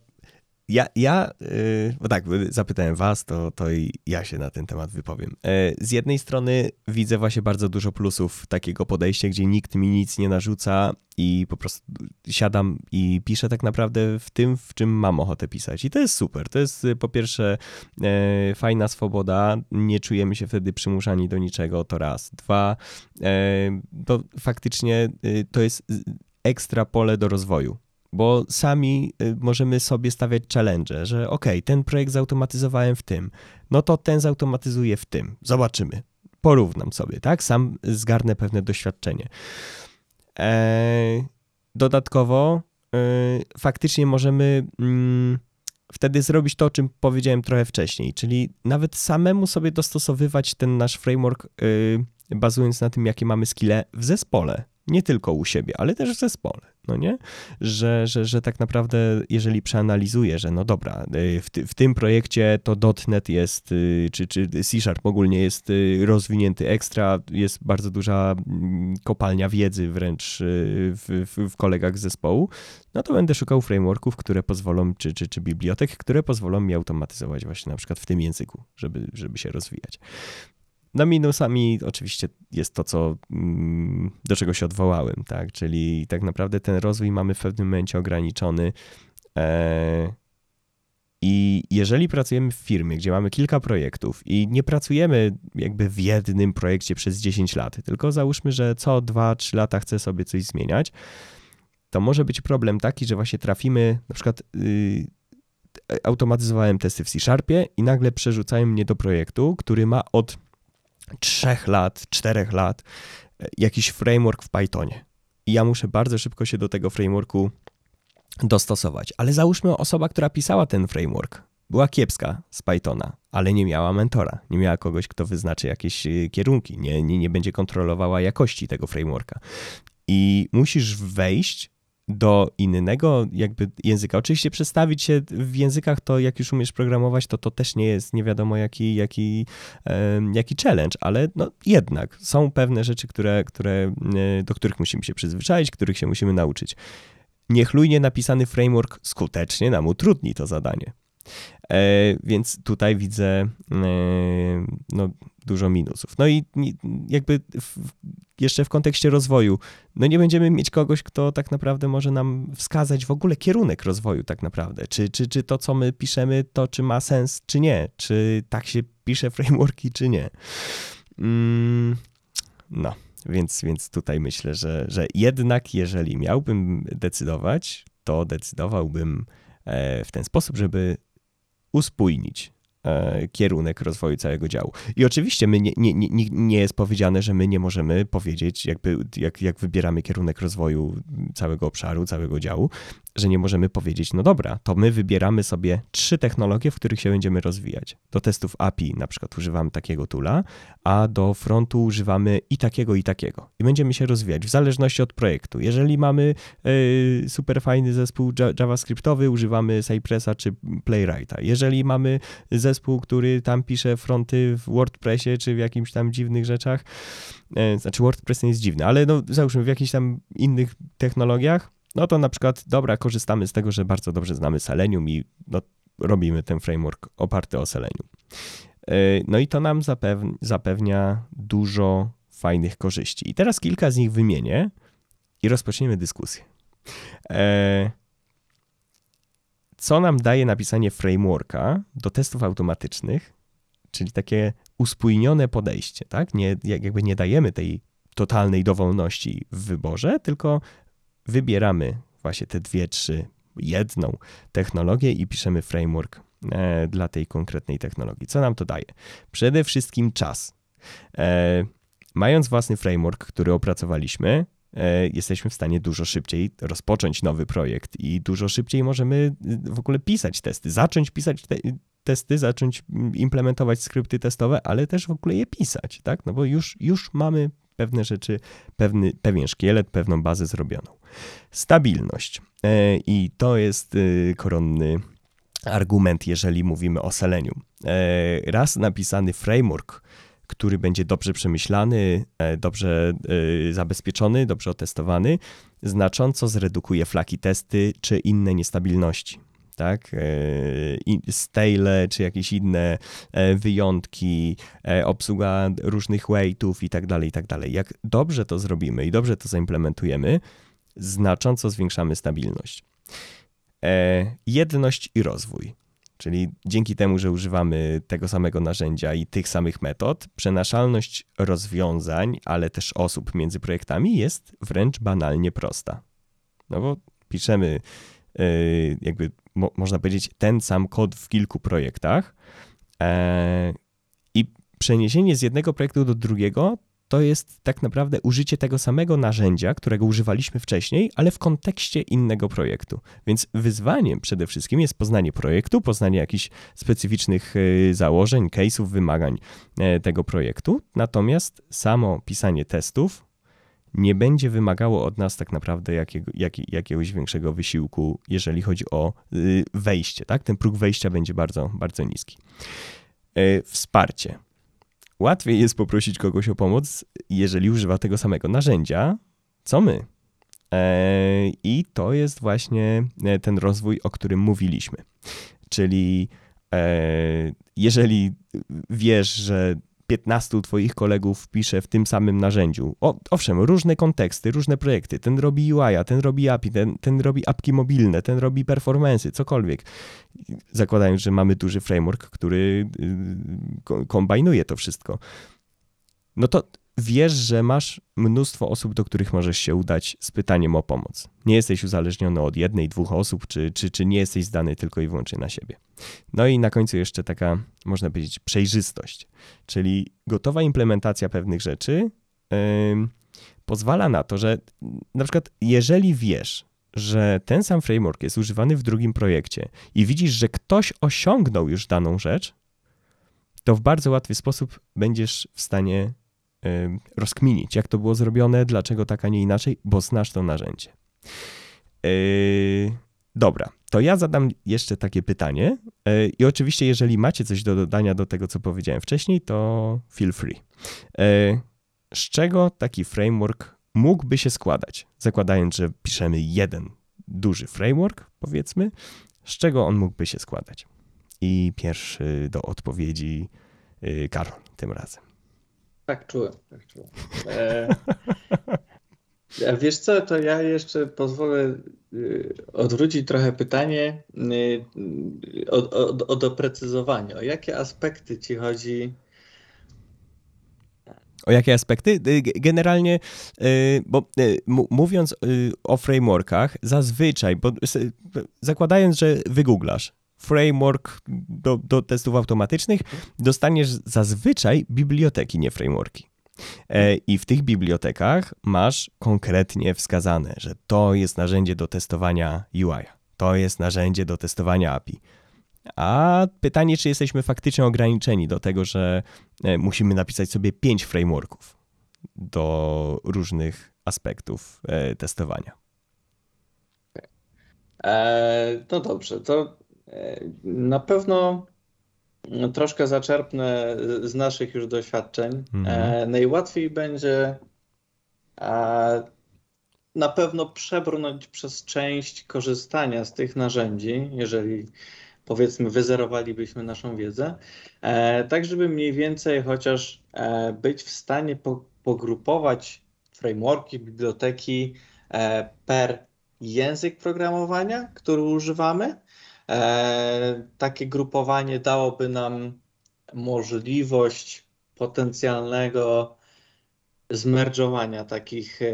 ja, ja yy, bo tak, zapytałem was, to, to i ja się na ten temat wypowiem. Yy, z jednej strony widzę właśnie bardzo dużo plusów takiego podejścia, gdzie nikt mi nic nie narzuca i po prostu siadam i piszę tak naprawdę w tym, w czym mam ochotę pisać. I to jest super. To jest po pierwsze yy, fajna swoboda, nie czujemy się wtedy przymuszani do niczego, to raz. Dwa, to faktycznie to jest ekstra pole do rozwoju bo sami y, możemy sobie stawiać challenge, że ok, ten projekt zautomatyzowałem w tym, no to ten zautomatyzuje w tym. Zobaczymy. Porównam sobie, tak? Sam zgarnę pewne doświadczenie. Eee, dodatkowo yy, faktycznie możemy yy, wtedy zrobić to, o czym powiedziałem trochę wcześniej, czyli nawet samemu sobie dostosowywać ten nasz framework, yy, bazując na tym, jakie mamy skille w zespole. Nie tylko u siebie, ale też w zespole no nie? Że, że, że tak naprawdę, jeżeli przeanalizuję, że no dobra, y, w, ty, w tym projekcie to .NET jest, y, czy, czy C Sharp ogólnie jest y, rozwinięty ekstra, jest bardzo duża mm, kopalnia wiedzy wręcz w, w, w kolegach z zespołu, no to będę szukał frameworków, które pozwolą, czy, czy, czy bibliotek, które pozwolą mi automatyzować właśnie na przykład w tym języku, żeby, żeby się rozwijać. No minusami oczywiście jest to, co, mm, do czego się odwołałem, tak? Czyli tak naprawdę ten rozwój mamy w pewnym momencie ograniczony. E, I jeżeli pracujemy w firmie, gdzie mamy kilka projektów i nie pracujemy jakby w jednym projekcie przez 10 lat, tylko załóżmy, że co 2-3 lata chcę sobie coś zmieniać, to może być problem taki, że właśnie trafimy, na przykład yy, automatyzowałem testy w C-Sharpie i nagle przerzucają mnie do projektu, który ma od trzech lat, czterech lat e, jakiś framework w Pythonie. I ja muszę bardzo szybko się do tego frameworku dostosować. Ale załóżmy osoba, która pisała ten framework, była kiepska z Pythona, ale nie miała mentora, nie miała kogoś, kto wyznaczy jakieś e, kierunki, nie, nie, nie będzie kontrolowała jakości tego frameworka. I musisz wejść do innego jakby języka. Oczywiście przedstawić się w językach, to jak już umiesz programować, to to też nie jest nie wiadomo jaki, jaki, jaki challenge, ale no jednak są pewne rzeczy, które, które, e, do których musimy się przyzwyczaić, których się musimy nauczyć. Niechlujnie napisany framework skutecznie nam utrudni to zadanie. E, więc tutaj widzę e, no, dużo minusów. No i jakby w, jeszcze w kontekście rozwoju, no nie będziemy mieć kogoś, kto tak naprawdę może nam wskazać w ogóle kierunek rozwoju tak naprawdę. Czy, czy, czy to, co my piszemy, to czy ma sens, czy nie. Czy tak się pisze frameworki, czy nie. Mm, no, więc, więc tutaj myślę, że, że jednak jeżeli miałbym decydować, to decydowałbym e, w ten sposób, żeby uspójnić kierunek rozwoju całego działu. I oczywiście my nie, nie, nie, nie jest powiedziane, że my nie możemy powiedzieć, jakby, jak, jak wybieramy kierunek rozwoju całego obszaru, całego działu, że nie możemy powiedzieć, no dobra, to my wybieramy sobie trzy technologie, w których się będziemy rozwijać. Do testów API na przykład używamy takiego tula, a do frontu używamy i takiego, i takiego. I będziemy się rozwijać w zależności od projektu. Jeżeli mamy y, super fajny zespół JavaScriptowy, używamy Cypressa czy Playwrighta. Jeżeli mamy zespół, który tam pisze fronty w WordPressie czy w jakimś tam dziwnych rzeczach, y, znaczy WordPress nie jest dziwny, ale no załóżmy w jakichś tam innych technologiach, no to na przykład, dobra, korzystamy z tego, że bardzo dobrze znamy Selenium i no, robimy ten framework oparty o Selenium. E, no i to nam zapewnia dużo fajnych korzyści. I teraz kilka z nich wymienię i rozpoczniemy dyskusję. E, co nam daje napisanie frameworka do testów automatycznych, czyli takie uspójnione podejście, tak? Nie, jakby nie dajemy tej totalnej dowolności w wyborze, tylko wybieramy właśnie te dwie, trzy, jedną technologię i piszemy framework e, dla tej konkretnej technologii. Co nam to daje? Przede wszystkim czas. E, mając własny framework, który opracowaliśmy, jesteśmy w stanie dużo szybciej rozpocząć nowy projekt i dużo szybciej możemy w ogóle pisać testy, zacząć pisać te testy, zacząć implementować skrypty testowe, ale też w ogóle je pisać, tak? No bo już, już mamy pewne rzeczy, pewny, pewien szkielet, pewną bazę zrobioną. Stabilność. E, I to jest y, koronny argument, jeżeli mówimy o Selenium. E, raz napisany framework, który będzie dobrze przemyślany, e, dobrze y, zabezpieczony, dobrze otestowany, znacząco zredukuje flaki testy czy inne niestabilności. tak? Stale czy jakieś inne wyjątki, obsługa różnych weightów i tak dalej, i tak dalej. Jak dobrze to zrobimy i dobrze to zaimplementujemy, znacząco zwiększamy stabilność. Jedność i rozwój. Czyli dzięki temu, że używamy tego samego narzędzia i tych samych metod, przenaszalność rozwiązań, ale też osób między projektami jest wręcz banalnie prosta. No bo piszemy, yy, jakby mo można powiedzieć, ten sam kod w kilku projektach e, i przeniesienie z jednego projektu do drugiego to jest tak naprawdę użycie tego samego narzędzia, którego używaliśmy wcześniej, ale w kontekście innego projektu. Więc wyzwaniem przede wszystkim jest poznanie projektu, poznanie jakichś specyficznych e, założeń, case'ów, wymagań e, tego projektu. Natomiast samo pisanie testów nie będzie wymagało od nas tak naprawdę jakiego, jak, jakiegoś większego wysiłku, jeżeli chodzi o y, wejście. Tak? Ten próg wejścia będzie bardzo, bardzo niski. E, wsparcie Łatwiej jest poprosić kogoś o pomoc, jeżeli używa tego samego narzędzia, co my. E, I to jest właśnie e, ten rozwój, o którym mówiliśmy. Czyli e, jeżeli wiesz, że 15 twoich kolegów pisze w tym samym narzędziu. O, owszem, różne konteksty, różne projekty. Ten robi UI, ten robi API, ten, ten robi apki mobilne, ten robi performance, cokolwiek. Zakładając, że mamy duży framework, który y, kombinuje to wszystko. No to wiesz, że masz mnóstwo osób, do których możesz się udać z pytaniem o pomoc. Nie jesteś uzależniony od jednej, dwóch osób, czy, czy, czy nie jesteś zdany tylko i wyłącznie na siebie. No i na końcu jeszcze taka, można powiedzieć, przejrzystość, czyli gotowa implementacja pewnych rzeczy yy, pozwala na to, że na przykład jeżeli wiesz, że ten sam framework jest używany w drugim projekcie i widzisz, że ktoś osiągnął już daną rzecz, to w bardzo łatwy sposób będziesz w stanie rozkminić, jak to było zrobione, dlaczego tak, a nie inaczej, bo znasz to narzędzie. Yy, dobra, to ja zadam jeszcze takie pytanie yy, i oczywiście, jeżeli macie coś do dodania do tego, co powiedziałem wcześniej, to feel free. Yy, z czego taki framework mógłby się składać? Zakładając, że piszemy jeden duży framework, powiedzmy, z czego on mógłby się składać? I pierwszy do odpowiedzi Karol tym razem. Tak czułem, tak czułem. [LAUGHS] E, wiesz co, to ja jeszcze pozwolę y, odwrócić trochę pytanie y, o, o, o doprecyzowanie. O jakie aspekty ci chodzi? O jakie aspekty? Y, generalnie, bo mówiąc o frameworkach, zazwyczaj, bo zakładając, że wygooglasz framework do, do testów automatycznych, dostaniesz zazwyczaj biblioteki, nie frameworki. E, I w tych bibliotekach masz konkretnie wskazane, że to jest narzędzie do testowania UI, to jest narzędzie do testowania API. A pytanie, czy jesteśmy faktycznie ograniczeni do tego, że e, musimy napisać sobie pięć frameworków do różnych aspektów e, testowania. E, no dobrze, to na pewno troszkę zaczerpnę z naszych już doświadczeń. Mhm. Najłatwiej będzie na pewno przebrnąć przez część korzystania z tych narzędzi, jeżeli powiedzmy wyzerowalibyśmy naszą wiedzę, e, tak żeby mniej więcej chociaż e, być w stanie pogrupować frameworki, biblioteki e, per język programowania, który używamy E, takie grupowanie dałoby nam możliwość potencjalnego zmerdżowania takich e,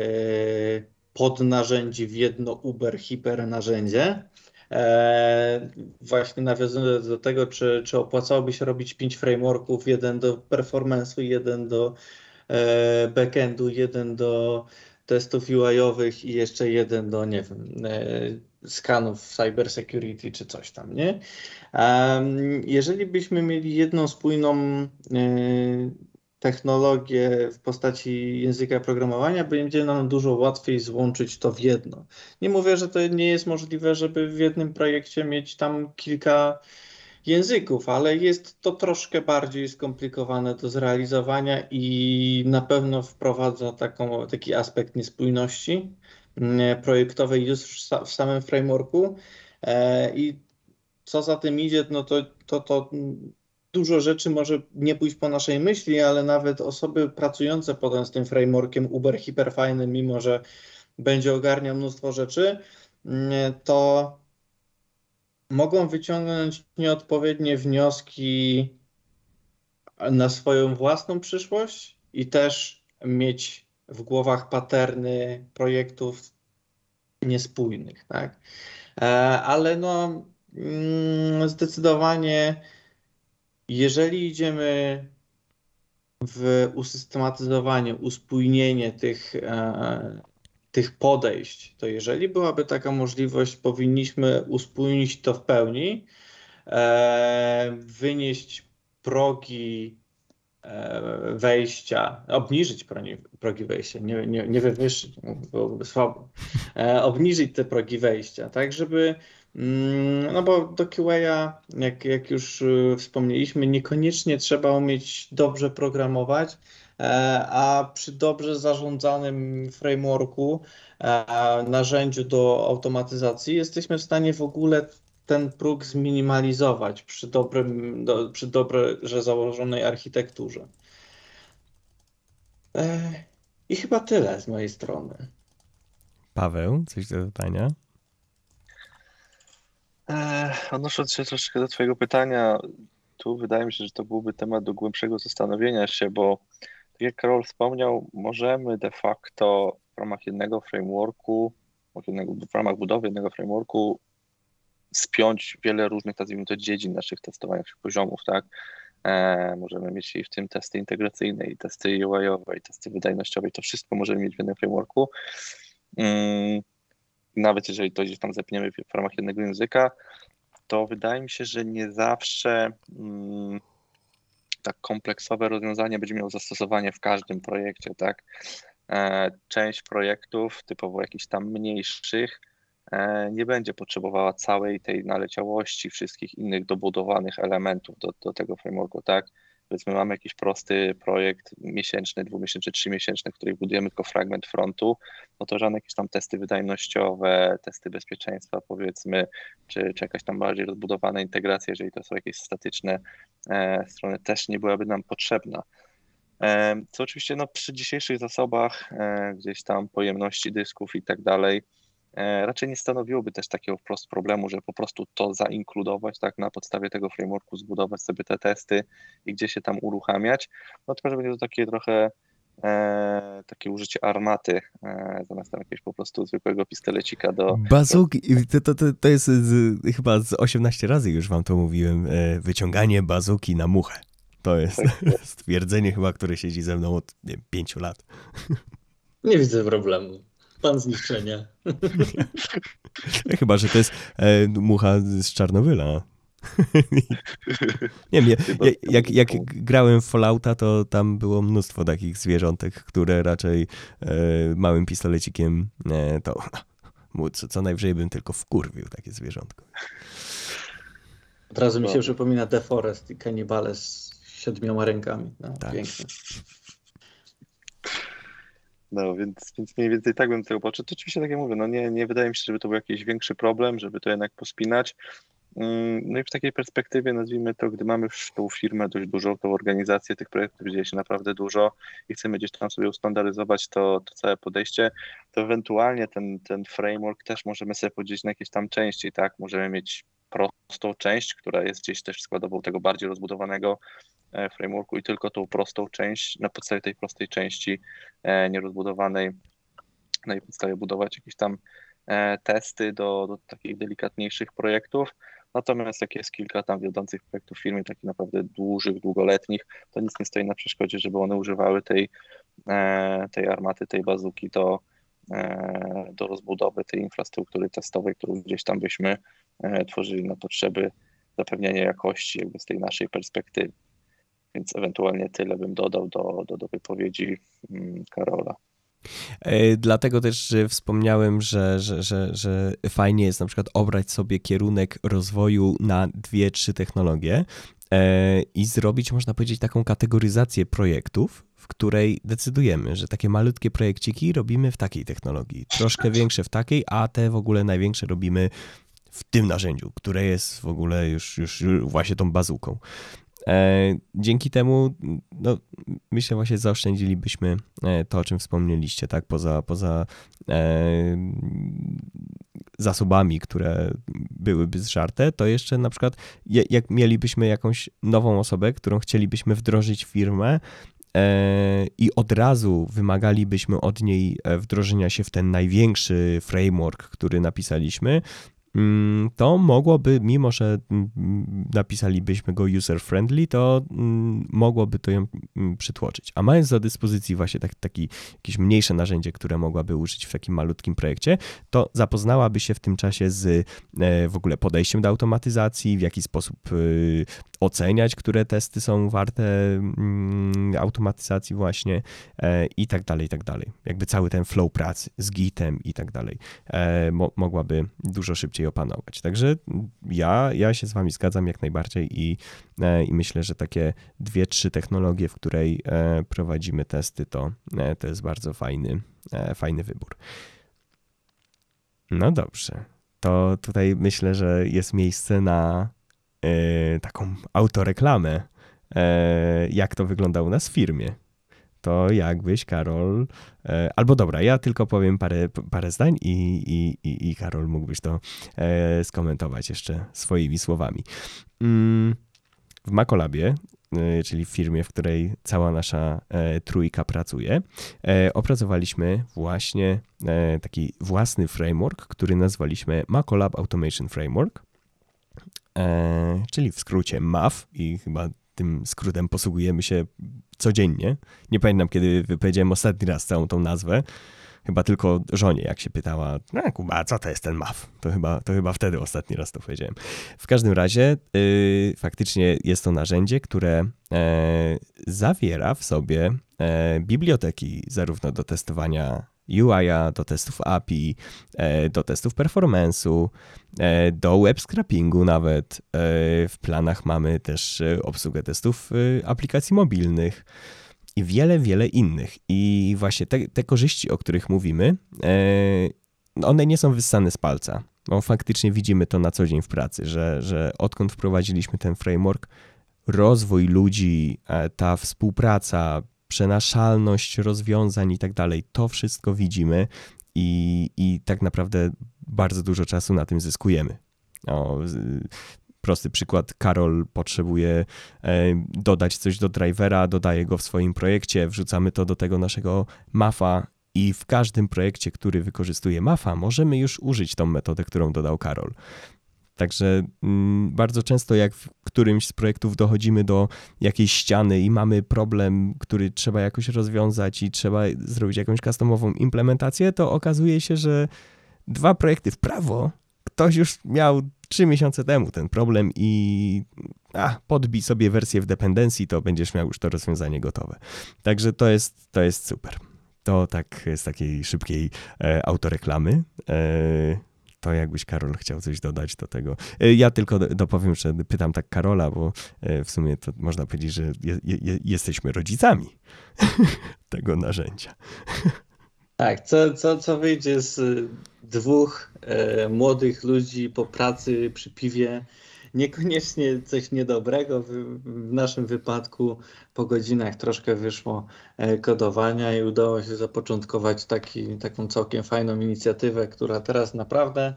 podnarzędzi w jedno Uber hiper narzędzie. E, właśnie nawiązując do tego, czy, czy opłacałoby się robić pięć frameworków, jeden do performance'u, jeden do backendu, jeden do testów UI-owych i jeszcze jeden do, nie wiem, skanów cyber security czy coś tam, nie? Jeżeli byśmy mieli jedną spójną e, technologię w postaci języka programowania, będzie nam dużo łatwiej złączyć to w jedno. Nie mówię, że to nie jest możliwe, żeby w jednym projekcie mieć tam kilka języków, ale jest to troszkę bardziej skomplikowane do zrealizowania i na pewno wprowadza taką, taki aspekt niespójności projektowej już w samym frameworku. E, I co za tym idzie, no to, to, to dużo rzeczy może nie pójść po naszej myśli, ale nawet osoby pracujące potem z tym frameworkiem Uber hiperfajnym, mimo że będzie ogarniał mnóstwo rzeczy, mm, to mogą wyciągnąć nieodpowiednie wnioski na swoją własną przyszłość i też mieć w głowach paterny projektów niespójnych, tak? E, ale no mm, zdecydowanie jeżeli idziemy w usystematyzowanie, uspójnienie tych, e, tych podejść, to jeżeli byłaby taka możliwość, powinniśmy uspójnić to w pełni, e, wynieść progi wejścia, obniżyć progi wejścia, nie, nie, nie wywyższyć, byłoby słabo, obniżyć te progi wejścia, tak żeby Mm, no bo do QA, jak, jak już y, wspomnieliśmy, niekoniecznie trzeba umieć dobrze programować, e, a przy dobrze zarządzanym frameworku, e, narzędziu do automatyzacji jesteśmy w stanie w ogóle ten próg zminimalizować przy, dobrym, do, przy dobrze założonej architekturze. E, I chyba tyle z mojej strony. Paweł, coś do dodania? Odnosząc się troszeczkę do Twojego pytania, tu wydaje mi się, że to byłby temat do głębszego zastanowienia się, bo tak jak Karol wspomniał, możemy de facto w ramach jednego frameworku, w ramach budowy jednego frameworku spiąć wiele różnych, nazwijmy to, dziedzin naszych testowania, naszych poziomów, tak? E, możemy mieć i w tym testy integracyjne, i testy UI-owe, i testy wydajnościowe, i to wszystko możemy mieć w jednym frameworku. Mm, nawet jeżeli to gdzieś tam zepniemy w ramach jednego języka, to wydaje mi się, że nie zawsze mm, tak kompleksowe rozwiązanie będzie miało zastosowanie w każdym projekcie, tak? E, część projektów, typowo jakichś tam mniejszych, nie będzie potrzebowała całej tej naleciałości, wszystkich innych dobudowanych elementów do, do tego frameworku, tak? powiedzmy mamy jakiś prosty projekt miesięczny, dwumiesięczny, trzymiesięczny, w którym budujemy tylko fragment frontu, no to żadne jakieś tam testy wydajnościowe, testy bezpieczeństwa powiedzmy, czy, czy jakaś tam bardziej rozbudowana integracja, jeżeli to są jakieś statyczne e, strony, też nie byłaby nam potrzebna. E, co oczywiście no, przy dzisiejszych zasobach, e, gdzieś tam pojemności dysków i tak dalej, E, raczej nie stanowiłoby też takiego wprost problemu, że po prostu to zainkludować, tak, na podstawie tego frameworku zbudować sobie te testy i gdzie się tam uruchamiać, no tylko, że będzie to takie trochę e, takie użycie armaty e, zamiast tam jakiegoś po prostu zwykłego pistolecika do... Bazuki, to, to, to, to jest z, chyba z 18 razy już wam to mówiłem, e, wyciąganie bazuki na muchę. To jest tak, [LAUGHS] stwierdzenie chyba, które siedzi ze mną od nie, 5 lat. [LAUGHS] Nie widzę problemu. Pan zniszczenia. [LAUGHS] Chyba, że to jest e, mucha z Czarnobyla. [LAUGHS] Nie wiem, ja, jak, jak grałem w Fallouta, to tam było mnóstwo takich zwierzątek, które raczej e, małym pistolecikiem e, to [LAUGHS] co, co najwyżej bym tylko wkurwił takie zwierzątko. Od razu mi się przypomina The Forest i kanibale z siedmioma rękami. No, tak. Pięknie. No, więc, więc mniej więcej tak bym tego podszedł. To oczywiście tak jak mówię, no nie, nie wydaje mi się, żeby to był jakiś większy problem, żeby to jednak pospinać. Mm, no i w takiej perspektywie, nazwijmy to, gdy mamy już tą firmę dość dużą, tą organizację, tych projektów dzieje się naprawdę dużo i chcemy gdzieś tam sobie ustandaryzować to, to całe podejście, to ewentualnie ten, ten framework też możemy sobie podzielić na jakieś tam części, tak? Możemy mieć prostą część, która jest gdzieś też składową tego bardziej rozbudowanego E, frameworku i tylko tą prostą część, na podstawie tej prostej części e, nierozbudowanej, na jej podstawie budować jakieś tam e, testy do, do takich delikatniejszych projektów. Natomiast jak jest kilka tam wiodących projektów w firmie, takich naprawdę dużych, długoletnich, to nic nie stoi na przeszkodzie, żeby one używały tej, tej armaty, tej bazuki do, do rozbudowy tej infrastruktury testowej, którą gdzieś tam byśmy tworzyli na potrzeby zapewniania jakości jakby z tej naszej perspektywy. Więc ewentualnie tyle bym dodał do, do, do wypowiedzi mm, Karola. E, dlatego też wspomniałem, że, że, że, że fajnie jest na przykład obrać sobie kierunek rozwoju na dwie, trzy technologie e, i zrobić, można powiedzieć, taką kategoryzację projektów, w której decydujemy, że takie malutkie projekciki robimy w takiej technologii, troszkę większe w takiej, a te w ogóle największe robimy w tym narzędziu, które jest w ogóle już, już właśnie tą bazuką. E, dzięki temu, no, myślę, właśnie zaoszczędzilibyśmy e, to, o czym wspomnieliście, tak, poza, poza e, zasobami, które byłyby zżarte, to jeszcze na przykład, jak mielibyśmy jakąś nową osobę, którą chcielibyśmy wdrożyć w firmę, i od razu wymagalibyśmy od niej wdrożenia się w ten największy framework, który napisaliśmy, to mogłoby, mimo że mm, napisalibyśmy go user-friendly, to mm, mogłoby to ją przytłoczyć. A mając do dyspozycji właśnie tak, taki, jakieś mniejsze narzędzie, które mogłaby użyć w takim malutkim projekcie, to zapoznałaby się w tym czasie z e, w ogóle podejściem do automatyzacji, w jaki sposób y, oceniać, które testy są warte automatyzacji właśnie e, i tak dalej, i tak dalej. Jakby cały ten flow pracy z Gitem i tak dalej e, mogłaby dużo szybciej opanować. Także ja, ja się z wami zgadzam jak najbardziej i, e, i myślę, że takie dwie, trzy technologie, w której e, prowadzimy testy, to, e, to jest bardzo fajny, fajny wybór. No dobrze, to tutaj myślę, że jest miejsce na taką autoreklamę, jak to wygląda u nas w firmie to jakbyś, Karol. E, albo dobra, ja tylko powiem parę, parę zdań i, i, i, i Karol mógłbyś to e, skomentować jeszcze swoimi słowami. Mm, w Macolabie, e, czyli w firmie, w której cała nasza trójka pracuje, opracowaliśmy właśnie taki własny framework, który nazwaliśmy Macolab Automation Framework, czyli w skrócie MAF i chyba tym skrótem posługujemy się codziennie. Nie pamiętam, kiedy wypowiedziałem ostatni raz całą tą nazwę. Chyba tylko żonie, jak się pytała, no Kuba, co to jest ten MAF? To chyba, to chyba wtedy ostatni raz to powiedziałem. W każdym razie yy, faktycznie jest to narzędzie, które e, zawiera w sobie e, biblioteki zarówno do testowania UI-a, do testów API, e, do testów performance'u, e, do web scrappingu nawet. E, w planach mamy też obsługę testów aplikacji mobilnych i wiele, wiele innych. I właśnie te, te korzyści, o których mówimy, one nie są wyssane z palca. Bo faktycznie widzimy to na co dzień w pracy, że, że odkąd wprowadziliśmy ten framework, rozwój ludzi, ta współpraca, przenaszalność rozwiązań i tak dalej. To wszystko widzimy i, i tak naprawdę bardzo dużo czasu na tym zyskujemy. O, prosty przykład, Karol potrzebuje e, dodać coś do drivera, dodaje go w swoim projekcie, wrzucamy to do tego naszego MAFA i w każdym projekcie, który wykorzystuje MAFA, możemy już użyć tą metodę, którą dodał Karol. Także mm, bardzo często, jak w którymś z projektów dochodzimy do jakiejś ściany i mamy problem, który trzeba jakoś rozwiązać i trzeba zrobić jakąś customową implementację, to okazuje się, że dwa projekty w prawo ktoś już miał trzy miesiące temu ten problem i a, podbij sobie wersję w dependencji, to będziesz miał już to rozwiązanie gotowe. Także to jest, to jest super. To tak z takiej szybkiej e, autoreklamy. E, to jakbyś Karol chciał coś dodać do tego. E, ja tylko dopowiem, że pytam tak Karola, bo e, w sumie to można powiedzieć, że je, je, jesteśmy rodzicami [LAUGHS] tego narzędzia. Tak, co, co, co wyjdzie z dwóch e, młodych ludzi po pracy przy piwie, niekoniecznie coś niedobrego. W, naszym wypadku po godzinach troszkę wyszło e, kodowania i udało się zapoczątkować taki, taką całkiem fajną inicjatywę, która teraz naprawdę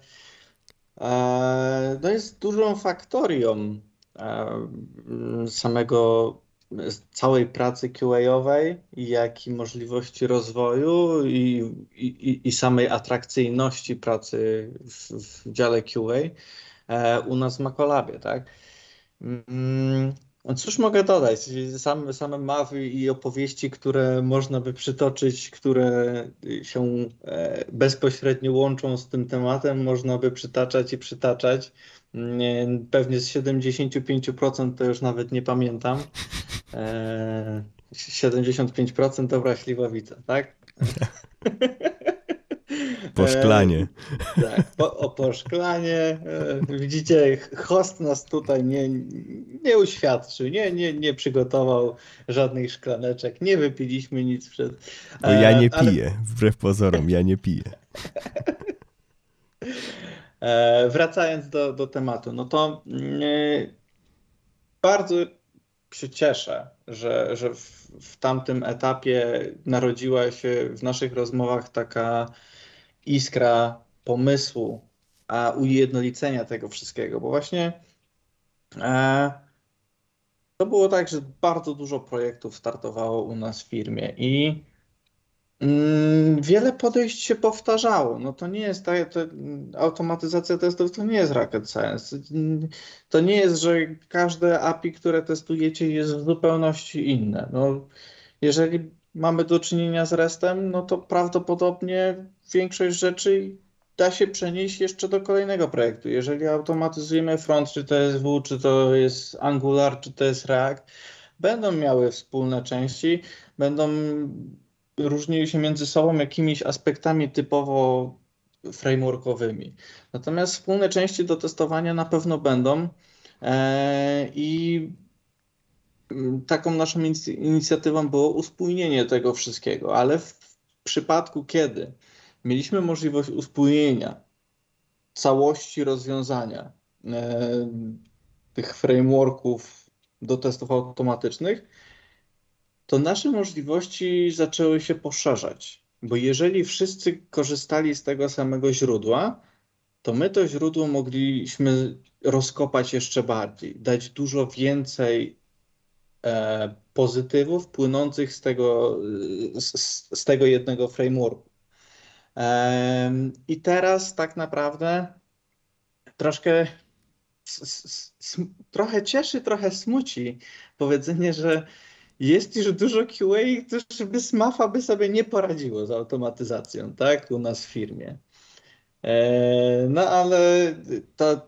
e, no jest dużą faktorią e, samego całej pracy QA-owej, jak i możliwości rozwoju i, i, i samej atrakcyjności pracy w, w dziale QA. U nas w Macolabie, tak? Mm, no cóż mogę dodać? Same, same mawy i opowieści, które można by przytoczyć, które się e, bezpośrednio łączą z tym tematem, można by przytaczać i przytaczać. Pewnie z 75% to już nawet nie pamiętam. 75% e, dobra śliwowica, tak? [LAUGHS] Po szklanie. E, tak, po, o poszklanie. E, widzicie, host nas tutaj nie, nie uświadczył, nie, nie, nie przygotował żadnych szklaneczek, nie wypiliśmy nic przed. Bo ja nie piję, ale... wbrew pozorom, ja nie piję. E, wracając do, do tematu, no to yy, bardzo się cieszę, że, że w, w tamtym etapie narodziła się w naszych rozmowach taka iskra pomysłu, a ujednolicenia tego wszystkiego, bo właśnie e, to było tak, że bardzo dużo projektów startowało u nas w firmie i mm, wiele podejść się powtarzało. No to nie jest tak, to, automatyzacja testów to nie jest rocket science. To nie jest, że każde API, które testujecie jest w zupełności inne. No, jeżeli mamy do czynienia z RESTem, no to prawdopodobnie większość rzeczy da się przenieść jeszcze do kolejnego projektu. Jeżeli automatyzujemy front, czy to jest W, czy to jest Angular, czy to jest React, będą miały wspólne części, będą różniły się między sobą jakimiś aspektami typowo frameworkowymi. Natomiast wspólne części do testowania na pewno będą e, i taką naszą inicjatywą było uspójnienie tego wszystkiego, ale w przypadku kiedy mieliśmy możliwość uspójnienia całości rozwiązania e, tych frameworków do testów automatycznych, to nasze możliwości zaczęły się poszerzać. Bo jeżeli wszyscy korzystali z tego samego źródła, to my to źródło mogliśmy rozkopać jeszcze bardziej, dać dużo więcej pozytywów płynących z tego, z, z tego jednego frameworku. I teraz tak naprawdę troszkę trochę cieszy, trochę smuci powiedzenie, że jest już dużo QA, którzy by SMAFA by sobie nie poradziło z automatyzacją, tak, u nas w firmie. E, no ale to,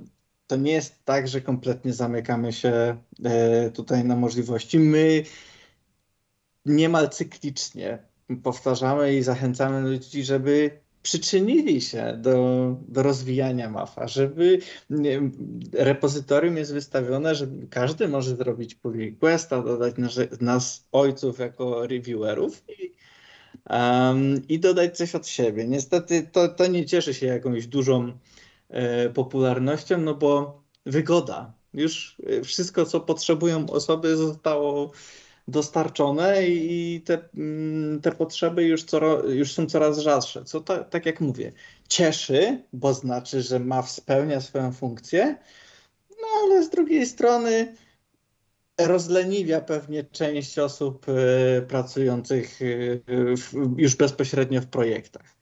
to nie jest tak, że kompletnie zamykamy się e, tutaj na możliwości. My niemal cyklicznie powtarzamy i zachęcamy ludzi, żeby przyczynili się do, do rozwijania MAFA, żeby nie, repozytorium jest wystawione, że każdy może zrobić pull requesta, dodać nas, nas ojców jako reviewerów i, um, i dodać coś od siebie. Niestety to, to nie cieszy się jakąś dużą popularnością, no bo wygoda. Już wszystko, co potrzebują osoby, zostało dostarczone i te, mm, te potrzeby już, co, już są coraz rzadsze. Co tak jak mówię, cieszy, bo znaczy, że ma spełnia swoją funkcję, no ale z drugiej strony rozleniwia pewnie część osób y, pracujących już bezpośrednio w projektach.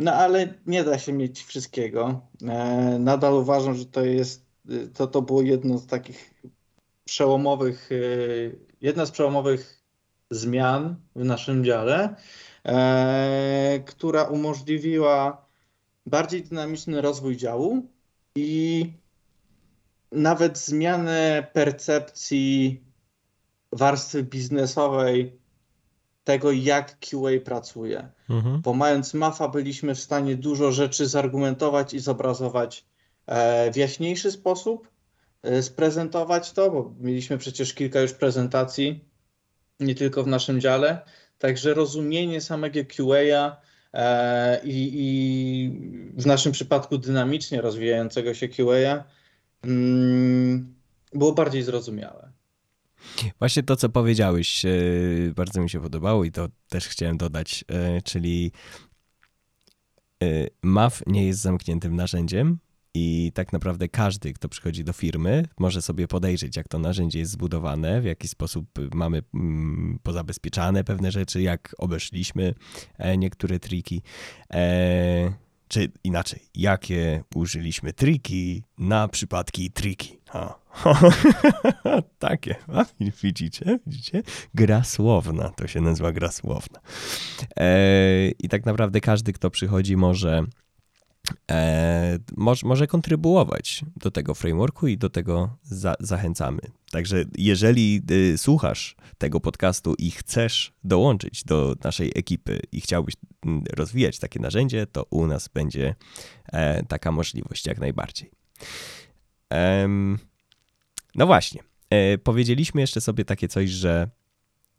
No ale nie da się mieć wszystkiego. E, nadal uważam, że to jest, to, to było jedno z takich przełomowych jedna z przełomowych zmian w naszym dziale, e, która umożliwiła bardziej dynamiczny rozwój działu i nawet zmianę percepcji warstwy biznesowej tego, jak QA pracuje. Mhm. Bo mając MAFA, byliśmy w stanie dużo rzeczy zargumentować i zobrazować e, w jaśniejszy sposób, E, sprezentować to, bo mieliśmy przecież kilka już prezentacji, nie tylko w naszym dziale. Także rozumienie samego QA e, i, i, w naszym przypadku dynamicznie rozwijającego się QA mm, było bardziej zrozumiałe. Właśnie to, co powiedziałeś, e, bardzo mi się podobało i to też chciałem dodać, czyli MAF nie jest zamkniętym narzędziem, i tak naprawdę każdy, kto przychodzi do firmy, może sobie podejrzeć, jak to narzędzie jest zbudowane, w jaki sposób mamy mm, pozabezpieczane pewne rzeczy, jak obeszliśmy e, niektóre triki. E, czy inaczej, jakie użyliśmy triki na przypadki triki. [LAUGHS] Takie, a, widzicie, widzicie? Gra słowna, to się nazywa gra słowna. E, I tak naprawdę każdy, kto przychodzi, może e, może, może kontrybuować do tego frameworku i do tego za, zachęcamy. Także jeżeli y, słuchasz tego podcastu i chcesz dołączyć do naszej ekipy i chciałbyś mm, rozwijać takie narzędzie, to u nas będzie e, taka możliwość jak najbardziej. No właśnie, e, powiedzieliśmy jeszcze sobie takie coś, że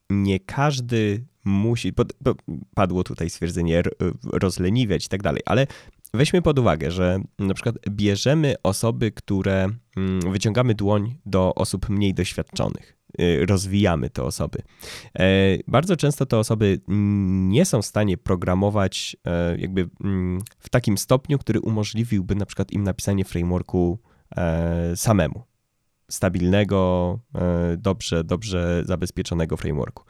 nie każdy musi, padło tutaj stwierdzenie rozleniwiać i tak dalej, ale weźmy pod uwagę, że na przykład bierzemy osoby, które mm, wyciągamy dłoń do osób mniej doświadczonych. Y, rozwijamy te osoby. E, bardzo często te osoby nie są w stanie programować e, jakby mm, w takim stopniu, który umożliwiłby na przykład im napisanie frameworku e, samemu. Stabilnego, dobrze, dobrze zabezpieczonego frameworku.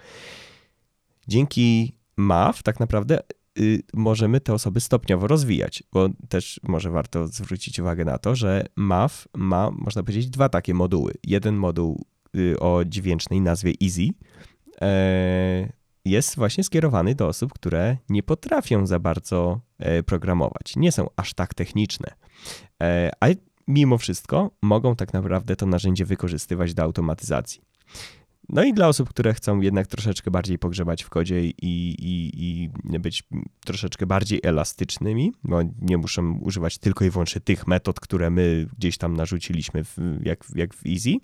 Dzięki MAV tak naprawdę y, możemy te osoby stopniowo rozwijać, bo też może warto zwrócić uwagę na to, że MAV ma, można powiedzieć, dwa takie moduły. Jeden moduł Y, o dźwięcznej nazwie Easy e, jest właśnie skierowany do osób, które nie potrafią za bardzo e, programować, nie są aż tak techniczne, e, a mimo wszystko mogą tak naprawdę to narzędzie wykorzystywać do automatyzacji. No i dla osób, które chcą jednak troszeczkę bardziej pogrzebać w kodzie i, i, i być troszeczkę bardziej elastycznymi, bo nie muszą używać tylko i wyłącznie tych metod, które my gdzieś tam narzuciliśmy, w, jak, jak w Easy,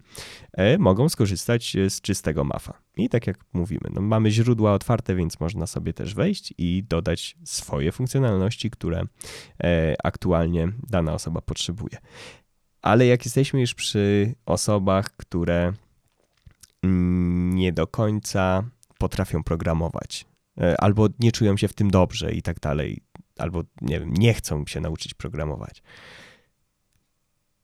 e, mogą skorzystać z czystego MAFA. I tak jak mówimy, no mamy źródła otwarte, więc można sobie też wejść i dodać swoje funkcjonalności, które e, aktualnie dana osoba potrzebuje. Ale jak jesteśmy już przy osobach, które nie do końca potrafią programować, e, albo nie czują się w tym dobrze i tak dalej, albo nie wiem, nie chcą się nauczyć programować.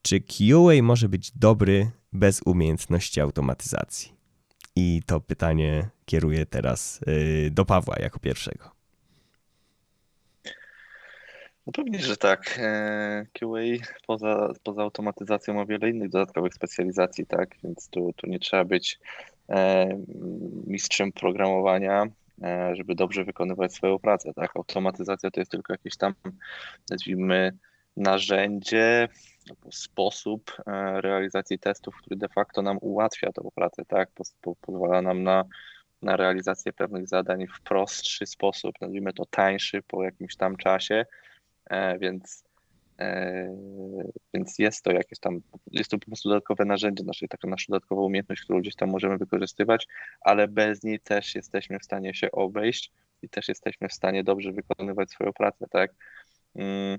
Czy QA może być dobry bez umiejętności automatyzacji? I to pytanie kieruję teraz e, do Pawła jako pierwszego. No pewnie, że tak. E, QA poza, poza automatyzacją ma wiele innych dodatkowych specjalizacji, tak? Więc tu, tu nie trzeba być e, mistrzem programowania, e, żeby dobrze wykonywać swoją pracę, tak? Automatyzacja to jest tylko jakieś tam, nazwijmy, narzędzie, sposób realizacji testów, który de facto nam ułatwia tą pracę, tak? pozwala nam na, na realizację pewnych zadań w prostszy sposób, nazwijmy to tańszy po jakimś tam czasie, więc, e, więc jest to jakieś tam, jest to po prostu dodatkowe narzędzie, nasze, taka nasza dodatkowa umiejętność, którą gdzieś tam możemy wykorzystywać, ale bez niej też jesteśmy w stanie się obejść i też jesteśmy w stanie dobrze wykonywać swoją pracę, tak? Hmm.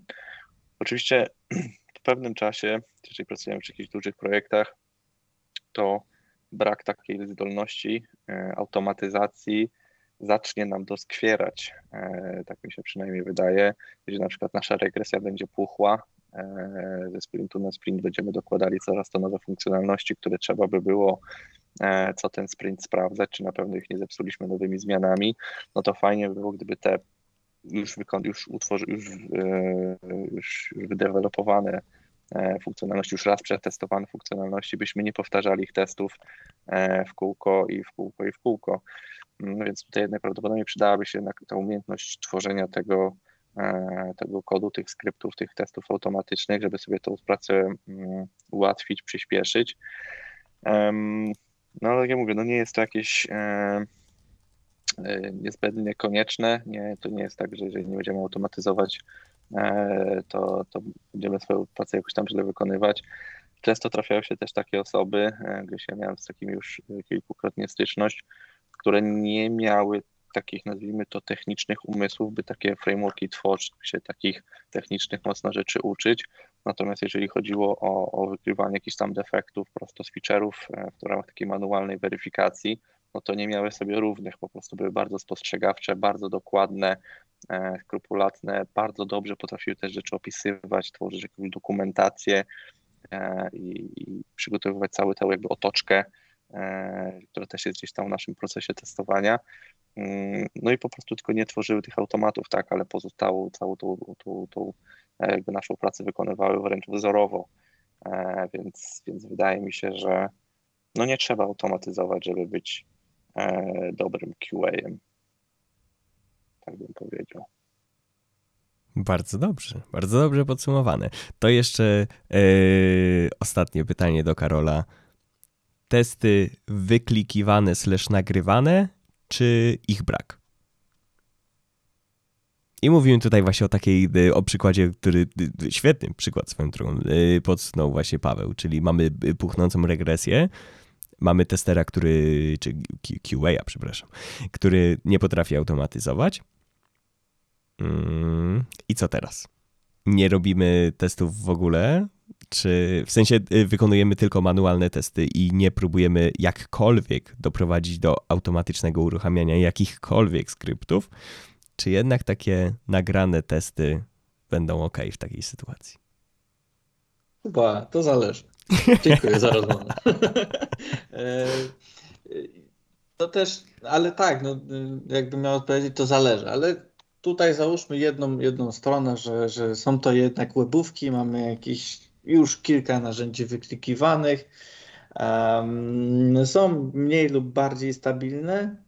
Oczywiście [CLEARS THROAT] w pewnym czasie, jeżeli pracujemy przy jakichś dużych projektach, to brak takiej zdolności e, automatyzacji zacznie nam doskwierać, e, tak mi się przynajmniej wydaje, gdzie na przykład nasza regresja będzie puchła, e, ze sprintu na sprint będziemy dokładali coraz to nowe funkcjonalności, które trzeba by było e, co ten sprint sprawdzać, czy na pewno ich nie zepsuliśmy nowymi zmianami, no to fajnie by było, gdyby te już, już, utworzy, już, już wydevelopowane funkcjonalności, już raz przetestowane funkcjonalności, byśmy nie powtarzali ich testów w kółko i w kółko i w kółko. No więc tutaj najprawdopodobniej przydałaby się ta umiejętność tworzenia tego, e, tego kodu, tych skryptów, tych testów automatycznych, żeby sobie tą pracę mm, ułatwić, przyspieszyć. No ale jak ja mówię, no nie jest to jakieś e, e, niezbędnie konieczne. Nie, to nie jest tak, że jeżeli nie będziemy automatyzować, to, to będziemy swoją pracę jakoś tam źle wykonywać. Często trafiają się też takie osoby, gdyż ja miałem z takimi już kilkukrotnie styczność, które nie miały takich, nazwijmy to, technicznych umysłów, by takie frameworki tworzyć, się takich technicznych mocno rzeczy uczyć. Natomiast jeżeli chodziło o, o wykrywanie jakichś tam defektów prosto z feature'ów e, w ramach takiej manualnej weryfikacji, no to nie miały sobie równych, po prostu były bardzo spostrzegawcze, bardzo dokładne, e, skrupulatne, bardzo dobrze potrafiły też rzeczy opisywać, tworzyć jakąś dokumentację e, i, i przygotowywać całą tę jakby otoczkę które też jest gdzieś tam w naszym procesie testowania. Mm, no i po prostu tylko nie tworzyły tych automatów, tak, ale pozostałą całą tą, tą, tą e, jakby naszą pracę wykonywały wręcz wzorowo. E, więc, więc wydaje mi się, że no nie trzeba automatyzować, żeby być dobrym QA-em. Tak bym powiedział. Bardzo dobrze, bardzo dobrze podsumowane. To jeszcze yy, ostatnie pytanie do Karola testy wyklikiwane slash nagrywane, czy ich brak? I mówimy tutaj właśnie o takiej, y, o przykładzie, który, y, świetny przykład swoją drogą, y, podsunął właśnie Paweł, czyli mamy puchnącą regresję, mamy testera, który, czy QA, przepraszam, który nie potrafi automatyzować. Mm, I co teraz? nie robimy testów w ogóle, czy w sensie y, wykonujemy tylko manualne testy i nie próbujemy jakkolwiek doprowadzić do automatycznego uruchamiania jakichkolwiek skryptów, czy jednak takie nagrane testy będą ok w takiej sytuacji? Chyba to zależy. Dziękuję za rozmowę. [LAUGHS] E, to też, ale tak, no, jakbym miał odpowiedzieć, to zależy, ale tutaj załóżmy jedną, jedną stronę, że, że są to jednak webówki, mamy jakieś już kilka narzędzi wyklikiwanych, są mniej lub bardziej stabilne.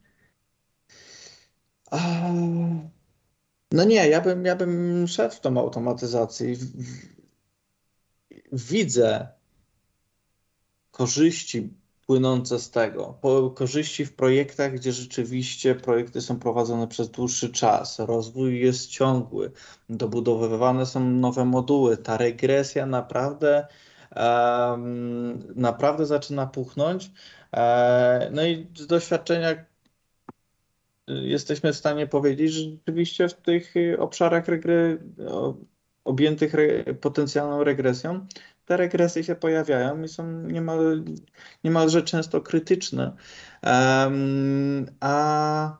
No nie, ja bym, ja bym szedł w tą automatyzację. Widzę korzyści płynące z tego. Po, korzyści w projektach, gdzie rzeczywiście projekty są prowadzone przez dłuższy czas, rozwój jest ciągły, dobudowywane są nowe moduły. Ta regresja naprawdę, um, naprawdę zaczyna puchnąć. E, no i z doświadczenia jesteśmy w stanie powiedzieć, że rzeczywiście w tych obszarach regry, objętych re, potencjalną regresją te regresje się pojawiają i są niemal, niemalże często krytyczne. Um, a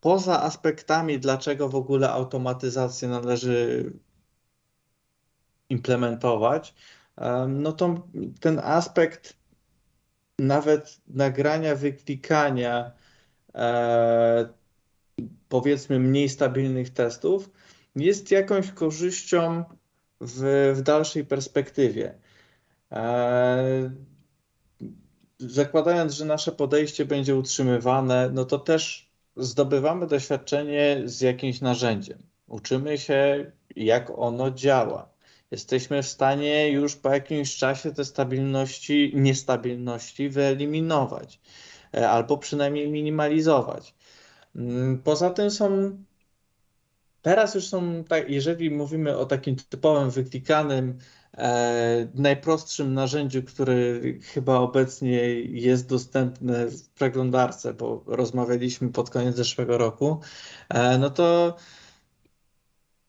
poza aspektami, dlaczego w ogóle automatyzację należy implementować, um, no to ten aspekt nawet nagrania, wyklikania e, powiedzmy mniej stabilnych testów jest jakąś korzyścią w, w dalszej perspektywie. E, zakładając, że nasze podejście będzie utrzymywane, no to też zdobywamy doświadczenie z jakimś narzędziem. Uczymy się, jak ono działa. Jesteśmy w stanie już po jakimś czasie te stabilności, niestabilności wyeliminować e, albo przynajmniej minimalizować. Mm, poza tym są Teraz już są, tak, jeżeli mówimy o takim typowym wyklikanym, e, najprostszym narzędziu, które chyba obecnie jest dostępne w przeglądarce, bo rozmawialiśmy pod koniec zeszłego roku, e, no to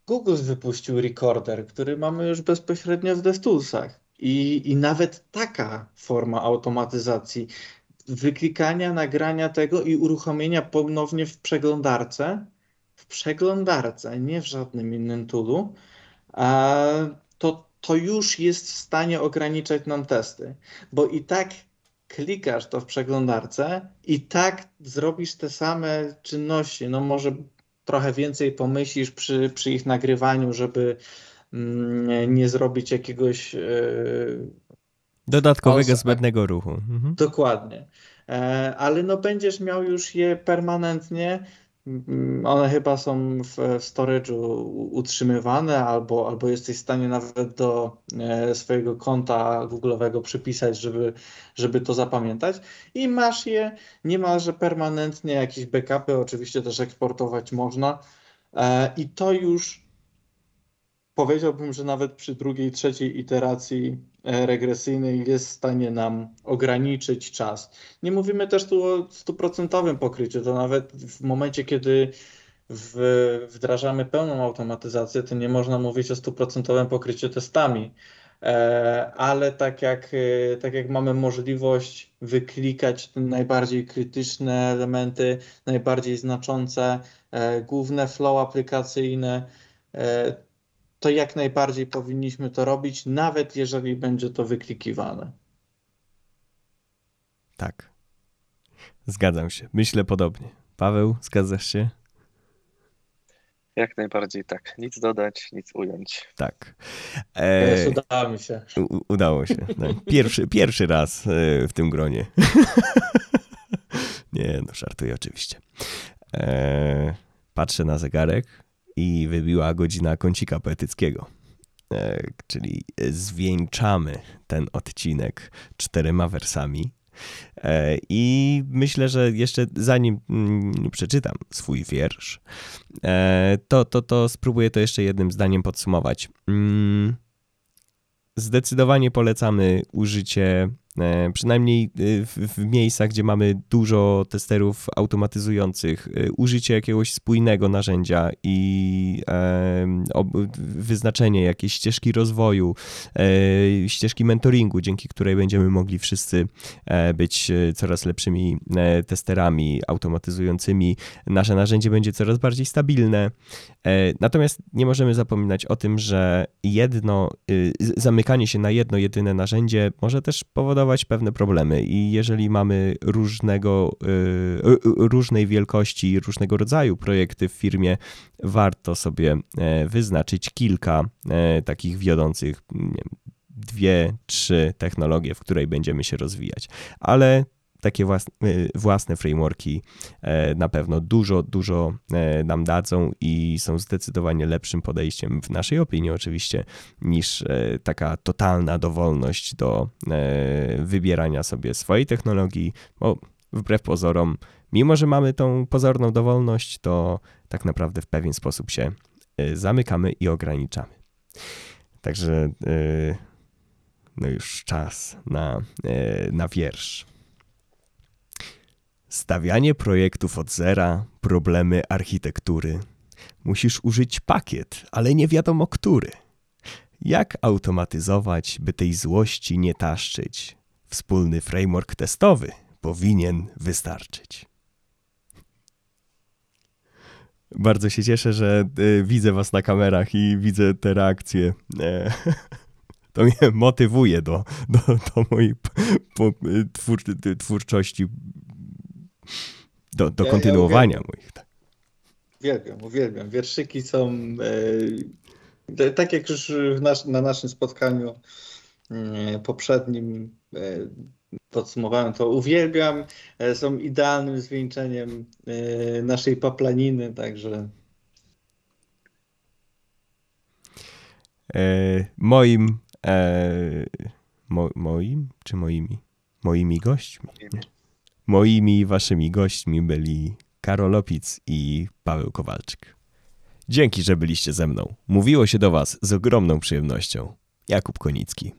Google wypuścił Recorder, który mamy już bezpośrednio w DevToolsach. I, I nawet taka forma automatyzacji wyklikania, nagrania tego i uruchomienia ponownie w przeglądarce w przeglądarce, nie w żadnym innym toolu, to, to już jest w stanie ograniczać nam testy, bo i tak klikasz to w przeglądarce i tak zrobisz te same czynności. No może trochę więcej pomyślisz przy, przy ich nagrywaniu, żeby mm, nie zrobić jakiegoś e, dodatkowego zbędnego ruchu. Mhm. Dokładnie. E, ale no będziesz miał już je permanentnie one chyba są w, w storage'u utrzymywane, albo, albo jesteś w stanie nawet do e, swojego konta Google'owego przypisać, żeby, żeby to zapamiętać. I masz je niemalże permanentnie, jakieś backupy, oczywiście też eksportować można. E, I to już powiedziałbym, że nawet przy drugiej, trzeciej iteracji e, regresyjnej jest w stanie nam ograniczyć czas. Nie mówimy też tu o stuprocentowym pokryciu, to nawet w momencie, kiedy w, wdrażamy pełną automatyzację, to nie można mówić o stuprocentowym pokryciu testami. E, ale tak jak, e, tak jak mamy możliwość wyklikać najbardziej krytyczne elementy, najbardziej znaczące, główne flow aplikacyjne, to jak najbardziej powinniśmy to robić, nawet jeżeli będzie to wyklikiwane. Tak. Zgadzam się. Myślę podobnie. Paweł, zgadzasz się? Jak najbardziej tak. Nic dodać, nic ująć. Tak. E... Udało mi się. U, udało się. No. Pierwszy, pierwszy raz e, w tym gronie. [LAUGHS] Nie, no żartuję oczywiście. E... Patrzę na zegarek i wybiła godzina kącika poetyckiego. E, czyli zwieńczamy ten odcinek czterema wersami. E, I myślę, że jeszcze zanim mm, przeczytam swój wiersz, e, to, to, to spróbuję to jeszcze jednym zdaniem podsumować. Mm, zdecydowanie polecamy użycie przynajmniej w, w, miejscach, gdzie mamy dużo testerów automatyzujących, użycie jakiegoś spójnego narzędzia i e, wyznaczenie jakiejś ścieżki rozwoju, e, ścieżki mentoringu, dzięki której będziemy mogli wszyscy być coraz lepszymi testerami automatyzującymi. Nasze narzędzie będzie coraz bardziej stabilne. Natomiast nie możemy zapominać o tym, że jedno, zamykanie się na jedno jedyne narzędzie może też powodować pewne problemy i jeżeli mamy różnego, różnej wielkości, różnego rodzaju projekty w firmie, warto sobie e, wyznaczyć kilka e, takich wiodących, wiem, dwie, trzy technologie, w której będziemy się rozwijać. Ale takie własne, własne frameworki e, na pewno dużo, dużo nam dadzą i są zdecydowanie lepszym podejściem, w naszej opinii oczywiście, niż taka totalna dowolność do wybierania sobie swojej technologii, bo wbrew pozorom mimo że mamy tą pozorną dowolność, to tak naprawdę w pewien sposób się y, zamykamy i ograniczamy. Także y, no już czas na, y, na wiersz. Stawianie projektów od zera, problemy architektury. Musisz użyć pakiet, ale nie wiadomo który. Jak automatyzować, by tej złości nie taszczyć? Wspólny framework testowy powinien wystarczyć. Bardzo się cieszę, że y, widzę was na kamerach i widzę te reakcje. E, [LAUGHS] to mnie motywuje do, do, do mojej po, twór, twórczości, do, do ja, kontynuowania ja moich. Tak. Uwielbiam, uwielbiam. Wierszyki są, e, tak jak już nas, na naszym spotkaniu e, poprzednim e, podsumowałem to, uwielbiam, e, są idealnym zwieńczeniem e, naszej paplaniny, także... E, moim, mo, moim, czy moimi? Moimi gośćmi? Moimi waszymi gośćmi byli Karol Opic i Paweł Kowalczyk. Dzięki, że byliście ze mną. Mówiło się do was z ogromną przyjemnością. Jakub Konicki.